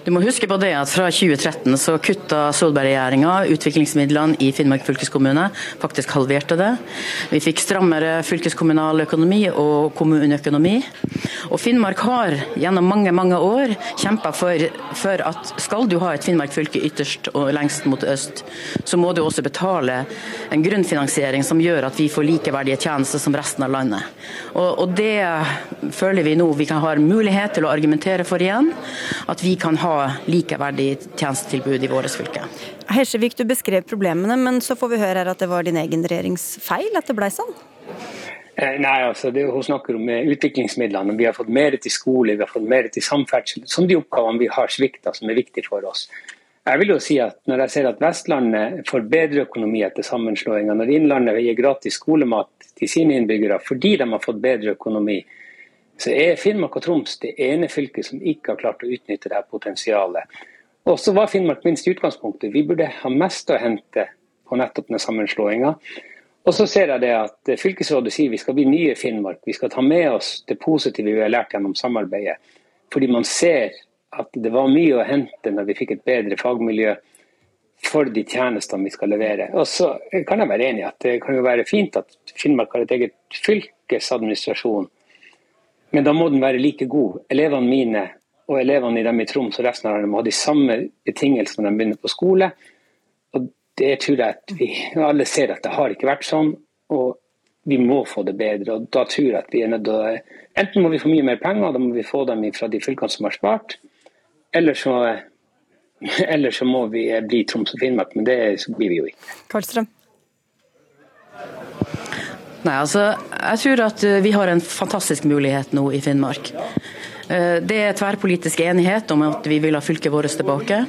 Du må huske på det at Fra 2013 så kutta Solberg-regjeringa utviklingsmidlene i Finnmark fylkeskommune. Faktisk halverte det. Vi fikk strammere fylkeskommunal økonomi og kommuneøkonomi. Og Finnmark har gjennom mange mange år kjempa for, for, at skal du ha et Finnmark fylke ytterst og lengst mot øst, så må du også betale en grunnfinansiering som gjør at vi får likeverdige tjenester som resten av landet. Og, og det føler vi nå vi kan ha mulighet til å argumentere for igjen. At vi kan ha likeverdig tjenestetilbud i vårt fylke. Hesjevik, du beskrev problemene, men så får vi høre her at det var din egen regjerings feil at det ble sånn? Eh, nei, altså det, Hun snakker om eh, utviklingsmidlene. Vi har fått mer til skole, vi har fått mer til samferdsel. Som de oppgavene vi har svikta, som er viktige for oss. Jeg vil jo si at Når jeg ser at Vestlandet får bedre økonomi etter sammenslåinga, når Innlandet gir gratis skolemat til sine innbyggere fordi de har fått bedre økonomi, så er Finnmark og Troms det ene fylket som ikke har klart å utnytte dette potensialet. Og så var Finnmark minst i utgangspunktet. Vi burde ha mest å hente på nettopp den sammenslåinga. Og så ser jeg det at Fylkesrådet sier vi skal bli nye Finnmark. Vi skal ta med oss det positive vi har lært gjennom samarbeidet. Fordi man ser at det var mye å hente når vi fikk et bedre fagmiljø for de tjenestene vi skal levere. Og så kan jeg være enig i at det kan jo være fint at Finnmark har et eget fylkesadministrasjon, men da må den være like god. Elevene mine og elevene i dem i Troms og resten av dem må ha de samme betingelsene når de begynner på skole Og det tror jeg at vi alle ser at det har ikke vært sånn. og vi må få det bedre. og Da tror jeg at vi er nødt til å Enten må vi få mye mer penger, da må vi få dem fra de fylkene som har spart. Eller så, eller så må vi bli Troms og Finnmark, men det blir vi jo ikke. Karlstrøm. Nei, altså, Jeg tror at vi har en fantastisk mulighet nå i Finnmark. Eh, det er tverrpolitisk enighet om at vi vil ha fylket vårt tilbake.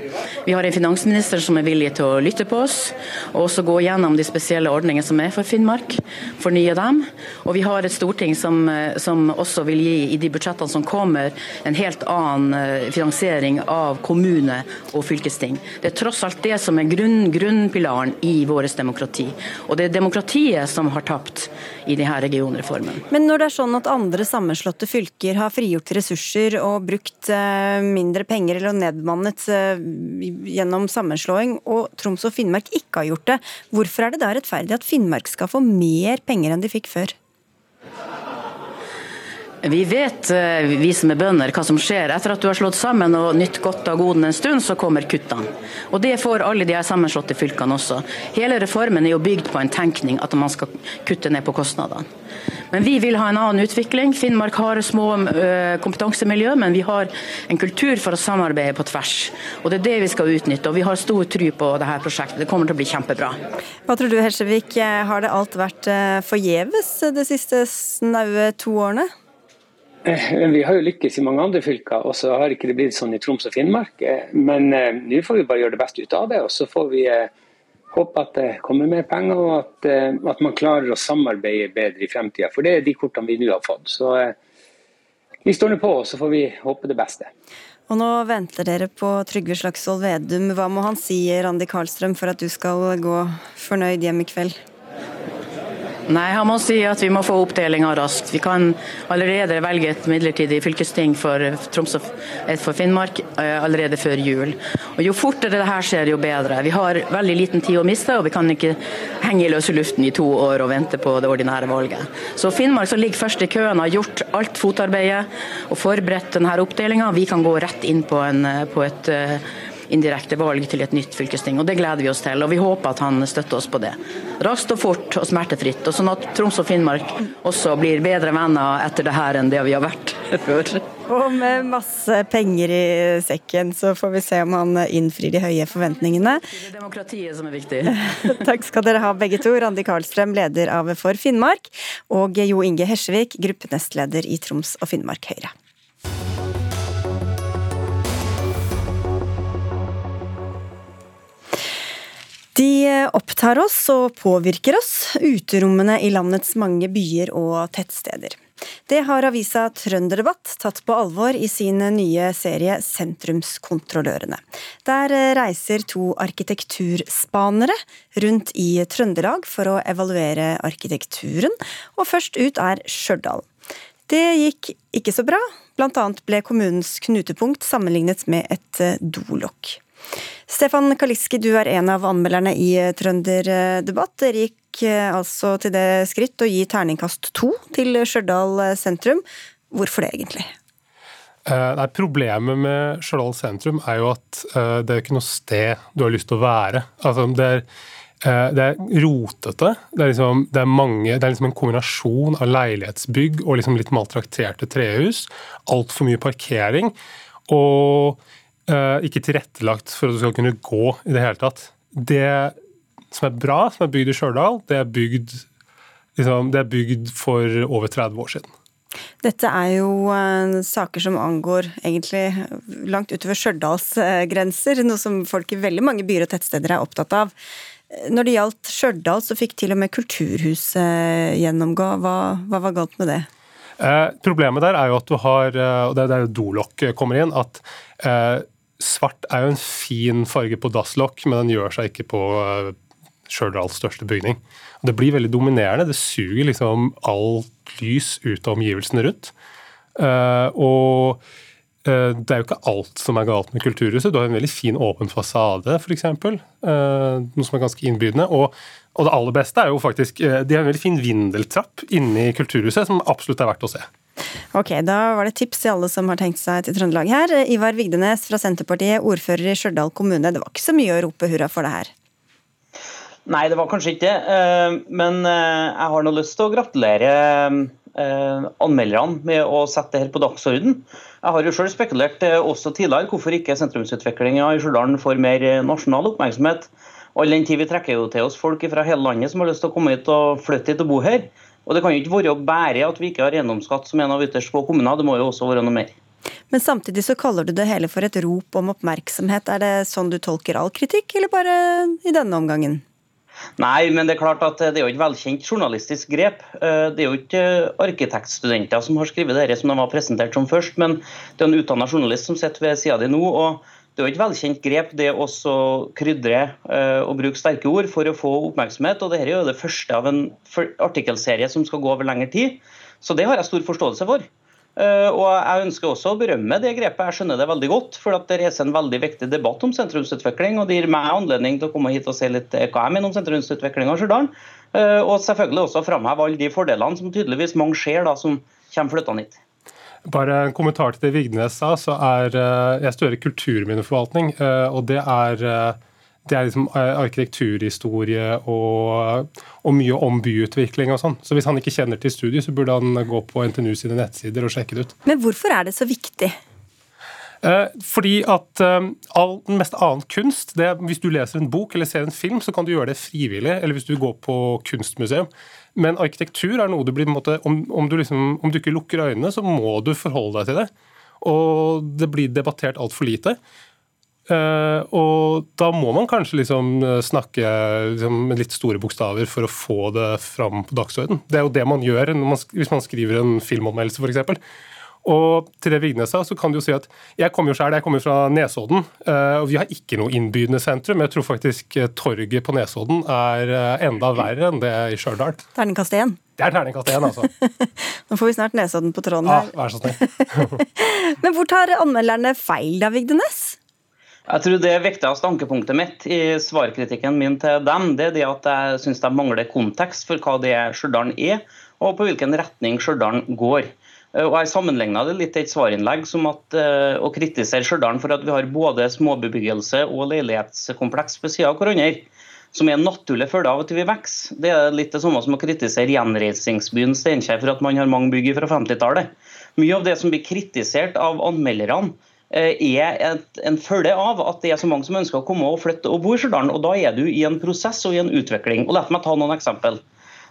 Vi har en finansminister som er villig til å lytte på oss, og også gå gjennom de spesielle ordningene som er for Finnmark, fornye dem. Og vi har et storting som, eh, som også vil gi i de budsjettene som kommer, en helt annen eh, finansiering av kommune og fylkesting. Det er tross alt det som er grunn, grunnpilaren i vårt demokrati. Og det er demokratiet som har tapt i denne regionreformen. Men når det er sånn at andre sammenslåtte fylker har frigjort ressurser og brukt eh, mindre penger eller nedmannet eh, gjennom sammenslåing, og Troms og Finnmark ikke har gjort det, hvorfor er det da rettferdig at Finnmark skal få mer penger enn de fikk før? Vi vet, eh, vi som er bønder, hva som skjer. Etter at du har slått sammen og nytt godt av godene en stund, så kommer kuttene. Og Det får alle de her sammenslåtte fylkene også. Hele reformen er jo bygd på en tenkning at man skal kutte ned på kostnadene. Men vi vil ha en annen utvikling. Finnmark har små uh, kompetansemiljø, men vi har en kultur for å samarbeide på tvers. Og Det er det vi skal utnytte. og Vi har stor tro på dette prosjektet. Det kommer til å bli kjempebra. Hva tror du, Helsevik, har det alt vært uh, forgjeves de siste snaue to årene? Eh, vi har jo lykkes i mange andre fylker, og så har ikke det blitt sånn i Troms og Finnmark. Men nå får vi bare gjøre det beste ut av det. Og så får vi håpe at det kommer mer penger, og at, eh, at man klarer å samarbeide bedre i fremtida. For det er de kortene vi nå har fått. Så eh, vi står nå på, og så får vi håpe det beste. Og nå venter dere på Trygve Slagsvold Vedum. Hva må han si, Randi Karlstrøm, for at du skal gå fornøyd hjem i kveld? Nei, han må si at vi må få oppdelinga raskt. Vi kan allerede velge et midlertidig fylkesting for Troms og for Finnmark eh, allerede før jul. Og Jo fortere det her skjer, jo bedre. Vi har veldig liten tid å miste, og vi kan ikke henge i løse luften i to år og vente på det ordinære valget. Så Finnmark som ligger først i køen, har gjort alt fotarbeidet og forberedt denne oppdelinga. Vi kan gå rett inn på, en, eh, på et eh, indirekte valg til et nytt fylkesting. og Det gleder vi oss til, og vi håper at han støtter oss på det. Raskt og fort og smertefritt, og sånn at Troms og Finnmark også blir bedre venner etter det her enn det vi har vært før. Og med masse penger i sekken, så får vi se om han innfrir de høye forventningene. Det er demokratiet som er viktig. Takk skal dere ha begge to. Randi Karlstrøm, leder av For Finnmark, og Jo Inge Hesjevik, gruppenestleder i Troms og Finnmark Høyre. De opptar oss og påvirker oss, uterommene i landets mange byer og tettsteder. Det har avisa Trønderdebatt tatt på alvor i sin nye serie Sentrumskontrollørene. Der reiser to arkitekturspanere rundt i Trøndelag for å evaluere arkitekturen, og først ut er Stjørdal. Det gikk ikke så bra, blant annet ble kommunens knutepunkt sammenlignet med et dolokk. Stefan Kaliski, du er en av anmelderne i Trønderdebatt. Dere gikk eh, altså til det skritt å gi terningkast to til Stjørdal sentrum. Hvorfor det, egentlig? Eh, nei, problemet med Stjørdal sentrum er jo at eh, det er ikke noe sted du har lyst til å være. Altså, det er det er rotete. Det er, liksom, det er, mange, det er liksom en kombinasjon av leilighetsbygg og liksom litt maltrakterte trehus. Altfor mye parkering. Og ikke tilrettelagt for at du skal kunne gå i det hele tatt. Det som er bra, som er bygd i Stjørdal, det er bygd, liksom, det er bygd for over 30 år siden. Dette er jo uh, saker som angår egentlig langt utover Stjørdals uh, grenser, noe som folk i veldig mange byer og tettsteder er opptatt av. Når det gjaldt Stjørdal, så fikk til og med Kulturhuset gjennomgå. Hva, hva var galt med det? Eh, problemet der er jo at du har, og det er der dolokk kommer inn, at eh, svart er jo en fin farge på dasslokk, men den gjør seg ikke på eh, Stjørdals største bygning. Det blir veldig dominerende. Det suger liksom alt lys ut av omgivelsene rundt. Uh, og uh, det er jo ikke alt som er galt med Kulturhuset. Du har en veldig fin åpen fasade, f.eks. Uh, noe som er ganske innbydende. Og, og, det aller beste er jo faktisk De har en veldig fin vindeltrapp inne i Kulturhuset som absolutt er verdt å se. Ok, Da var det tips til alle som har tenkt seg til Trøndelag her. Ivar Vigdenes fra Senterpartiet, ordfører i Stjørdal kommune. Det var ikke så mye å rope hurra for det her? Nei, det var kanskje ikke det. Eh, men eh, jeg har nå lyst til å gratulere eh, anmelderne med å sette det her på dagsorden. Jeg har jo selv spekulert også tidligere hvorfor ikke sentrumsutviklinga i Stjørdal får mer nasjonal oppmerksomhet. All den tid vi trekker jo til oss folk fra hele landet som har lyst til å komme hit og flytte hit og bo her. Og Det kan jo ikke være bare at vi ikke har eiendomsskatt som en av ytterst få kommuner, det må jo også være noe mer. Men samtidig så kaller du det hele for et rop om oppmerksomhet. Er det sånn du tolker all kritikk, eller bare i denne omgangen? Nei, men det er klart at det er jo et velkjent journalistisk grep. Eh, det er jo ikke arkitektstudenter som har skrevet dette som de var presentert som først, men det er en utdannet journalist som sitter ved sida di nå. og det er jo et velkjent grep det å krydre uh, og bruke sterke ord for å få oppmerksomhet. og Dette er jo det første av en artikkelserie som skal gå over lengre tid. Så det har jeg stor forståelse for. Uh, og Jeg ønsker også å berømme det grepet. Jeg skjønner det veldig godt. For det reiser en veldig viktig debatt om sentrumsutvikling. og Det gir meg anledning til å komme hit og se litt hva jeg mener om sentrumsutvikling av Stjørdal. Og selvfølgelig også framheve alle de fordelene som tydeligvis mange ser da, som kommer flyttende hit. Bare en kommentar til det Vigdenes sa. så er eh, Jeg studerer kulturminneforvaltning, eh, og det er, eh, det er liksom arkitekturhistorie og, og, mye om byutvikling og sånn. Så hvis han ikke kjenner til studiet, så burde han gå på NTNU sine nettsider og sjekke det ut. Men hvorfor er det så viktig? Fordi at all den meste annen kunst det, Hvis du leser en bok eller ser en film, så kan du gjøre det frivillig. Eller hvis du går på kunstmuseum. Men arkitektur er noe du blir måte, om, om, du liksom, om, du ikke lukker øynene, så må du forholde deg til det. Og det blir debattert altfor lite. Uh, og da må man kanskje liksom eh, snakke liksom, med litt store bokstaver for å få det fram på dagsordenen. Det er jo det man gjør man, hvis man skriver en filmanmeldelse, f.eks. Og til det Vignes sa, så kan du jo si at jeg kommer jo selv, jeg kommer fra Nesodden, eh, og vi har ikke noe innbydende sentrum. Jeg tror faktisk eh, torget på Nesodden er eh, enda verre enn det i Stjørdal. Terningkast én. Det er terningkast én, altså. Nå får vi snart Nesodden på tråden Ja, her. vær så snill. Men hvor tar anmelderne feil, da, Vigdenes? Jeg tror det viktigste ankepunktet mitt i svarkritikken min til dem, det er det at jeg syns de mangler kontekst for hva det Stjørdal er, og på hvilken retning Stjørdal går. Eh, Og Jeg sammenligna det litt til et svarinnlegg som at eh, å kritisere Stjørdal for at vi har både småbebyggelse og leilighetskompleks ved siden av hverandre, som er en naturlig følge av at vi vokser. Det er litt det samme som å kritisere gjenreisningsbyen Steinkjer for at man har mange bygg fra 50-tallet. Mye av det som blir kritisert av anmelderne, eh, er et, en følge av at det er så mange som ønsker å komme og flytte og bo i Stjørdal. Da er du i en prosess og i en utvikling. Og La meg ta noen eksempel.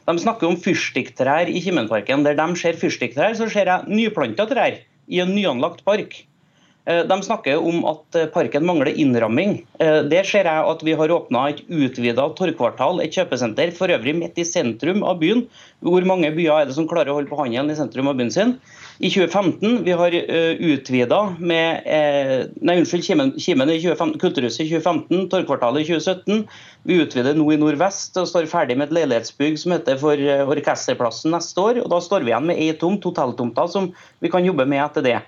De snakker om fyrstikktrær i Kimmenparken. Der de ser fyrstikktrær, så ser jeg nyplanta trær i en nyanlagt park. Eh, De snakker om at eh, parken mangler innramming. Det Der ser jeg at vi har åpna et utvida torgkvartal, et kjøpesenter, for øvrig midt i sentrum av byen. Hvor mange byer er det som klarer å holde på handelen i sentrum av byen sin? I 2015 vi har utvida med eh, Nei, unnskyld, Kimen i 2015, Kulturhuset i 2015, Torgkvartalet i 2017. Vi utvider nå i nordvest og står ferdig med et leilighetsbygg som heter for eh, Orkesterplassen neste år. og Da står vi igjen med ei tomt, hotelltomta, som vi kan jobbe med etter det.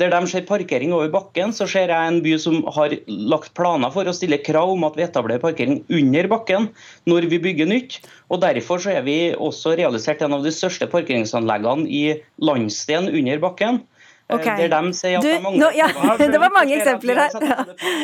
Der de ser parkering over bakken, så ser jeg en by som har lagt planer for å stille krav om at vi etablerer parkering under bakken når vi bygger nytt. og Derfor så er vi også realisert en av de største parkeringsanleggene i landsdelen under bakken. Eh, Ok. Der de sier at Du, de mangler nå- ja, det var mange eksempler her.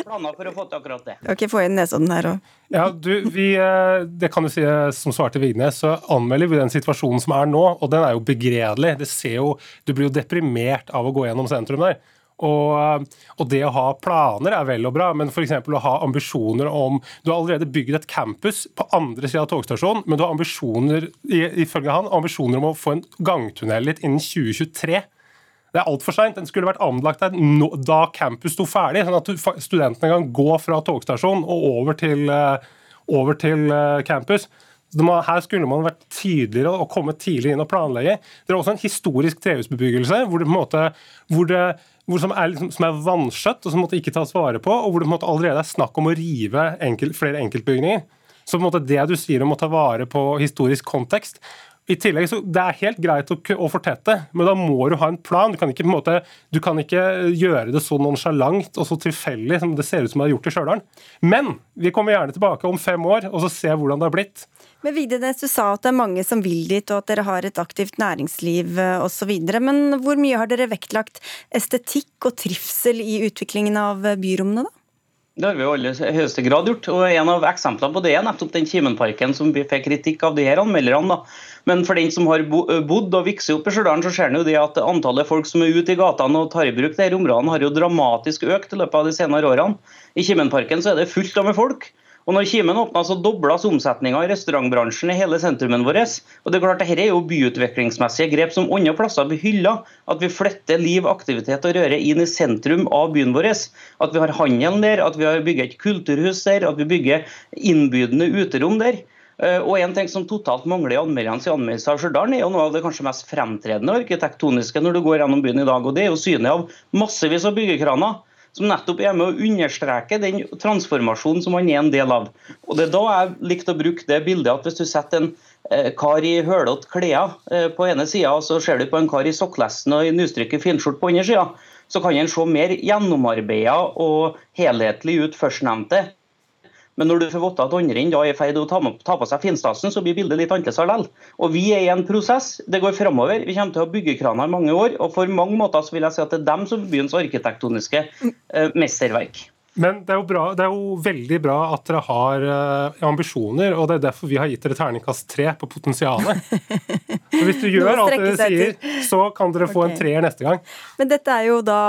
planer for å få til akkurat det. Ok, få inn Nesodden her òg. Ja, du, vi, eh, det kan du si eh, som svar til Vignes, så anmelder vi den situasjonen som er nå, og den er jo begredelig. Det ser jo, Du blir jo deprimert av å gå gjennom sentrum der. Og, og det å ha planer er vel og bra, men f.eks. å ha ambisjoner om Du har allerede bygd et campus på andre sida av togstasjonen, men du har ambisjoner ifølge han, ambisjoner om å få en gangtunnel litt innen 2023. Det er altfor seint. Den skulle vært anlagt der da campus sto ferdig, sånn at studentene kan gå fra togstasjonen og over til, eh, over til eh, campus. Her skulle man vært tydeligere og kommet tidlig inn og planlegge. Det er også en historisk trehusbebyggelse hvor det på en måte, hvor det, hvor som, er, liksom, som er vanskjøtt og som måtte ikke tas vare på, og hvor det på en måte allerede er snakk om å rive enkelt, flere enkeltbygninger. Så på en måte det du sier om å ta vare på historisk kontekst i tillegg så Det er helt greit å, å fortette, men da må du ha en plan. Du kan ikke, på en måte, du kan ikke gjøre det så nonsjalant og så tilfeldig som det ser ut som det har gjort i Stjørdal. Men vi kommer gjerne tilbake om fem år og så ser hvordan det har blitt. Men Vigdenes, du sa at det er mange som vil dit, og at dere har et aktivt næringsliv osv. Men hvor mye har dere vektlagt estetikk og trivsel i utviklingen av byrommene, da? Det har vi jo i aller høyeste grad gjort. og En av eksemplene på det er nettopp den Kimenparken som vi fikk kritikk av de her anmelderne. da. Men for den som har bodd og vokst opp i Stjørdal, så ser en jo det at antallet folk som er ute i gatene og tar i bruk disse områdene, har jo dramatisk økt i løpet av de senere årene. I Kimenparken så er det fullt av med folk. Og når Kimen åpna, så doblas omsetninga i restaurantbransjen i hele sentrumen vår. Og det er klart, Dette er jo byutviklingsmessige grep som andre plasser blir hylla. At vi flytter liv, aktivitet og røre inn i sentrum av byen vår. At vi har handelen der, at vi har bygget et kulturhus der, at vi bygger innbydende uterom der. Eh, Og en ting som totalt mangler i anmeldernes anmeldelse av Stjørdal, er jo noe av det kanskje mest fremtredende arkitektoniske når du går gjennom byen i dag. og Det er jo synet av massevis av byggekraner som nettopp er med å understreke den transformasjonen som man er en del av. Og Det er da jeg likte å bruke det bildet at hvis du setter en eh, kar i hølete klær eh, på ene sida, så ser du på en kar i sokkelesten og i nystrykket finskjorte på andre sida, så kan en se mer gjennomarbeida og helhetlig ut førstnevnte. Men når du får vite at andre da er i ferd med å ta, på seg finstasen, så blir bildet litt annerledes likevel. Og vi er i en prosess. Det går fremover. Vi kommer til å bygge kraner i mange år. Og for mange måter så vil jeg si at det er dem som er byens arkitektoniske eh, mesterverk. Men det er, jo bra, det er jo veldig bra at dere har uh, ambisjoner, og det er derfor vi har gitt dere terningkast tre på potensialet. Så hvis du gjør alt dere sier, så kan dere få en treer neste gang. Men dette er jo da,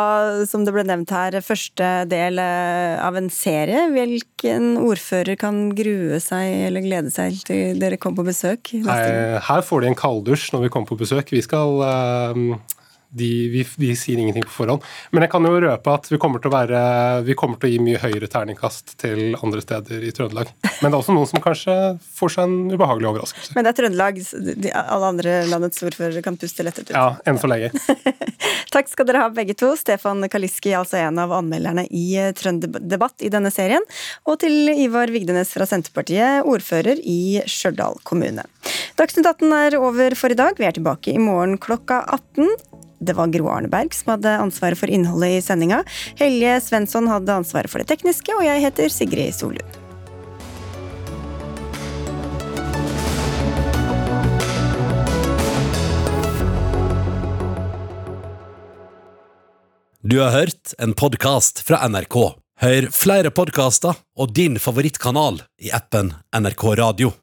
som det ble nevnt her, første del eh, av en serie. Hvilken ordfører kan grue seg eller glede seg til dere kommer på besøk? Nei, her får de en kalddusj når vi kommer på besøk. Vi skal, eh, de, vi, vi, sier ingenting på forhånd. Men jeg kan jo røpe at vi kommer til å, være, vi kommer til å gi mye høyere terningkast til andre steder i Trøndelag. Men det er også noen som kanskje får seg en ubehagelig overraskelse. Men det er Trøndelag alle andre landets ordførere kan puste lettet ut? Ja, enn så lenge. Takk skal dere ha begge to. Stefan Kaliski, altså en av anmelderne i Trøndedebatt i denne serien. Og til Ivar Vigdenes fra Senterpartiet, ordfører i Stjørdal kommune. Dagsnytt 18 er over for i dag. Vi er tilbake i morgen klokka 18. Det var Gro Arneberg som hadde ansvaret for innholdet i sendinga. Helje Svensson hadde ansvaret for det tekniske, og jeg heter Sigrid Solund. Du har hørt en podkast fra NRK. Hør flere podkaster og din favorittkanal i appen NRK Radio.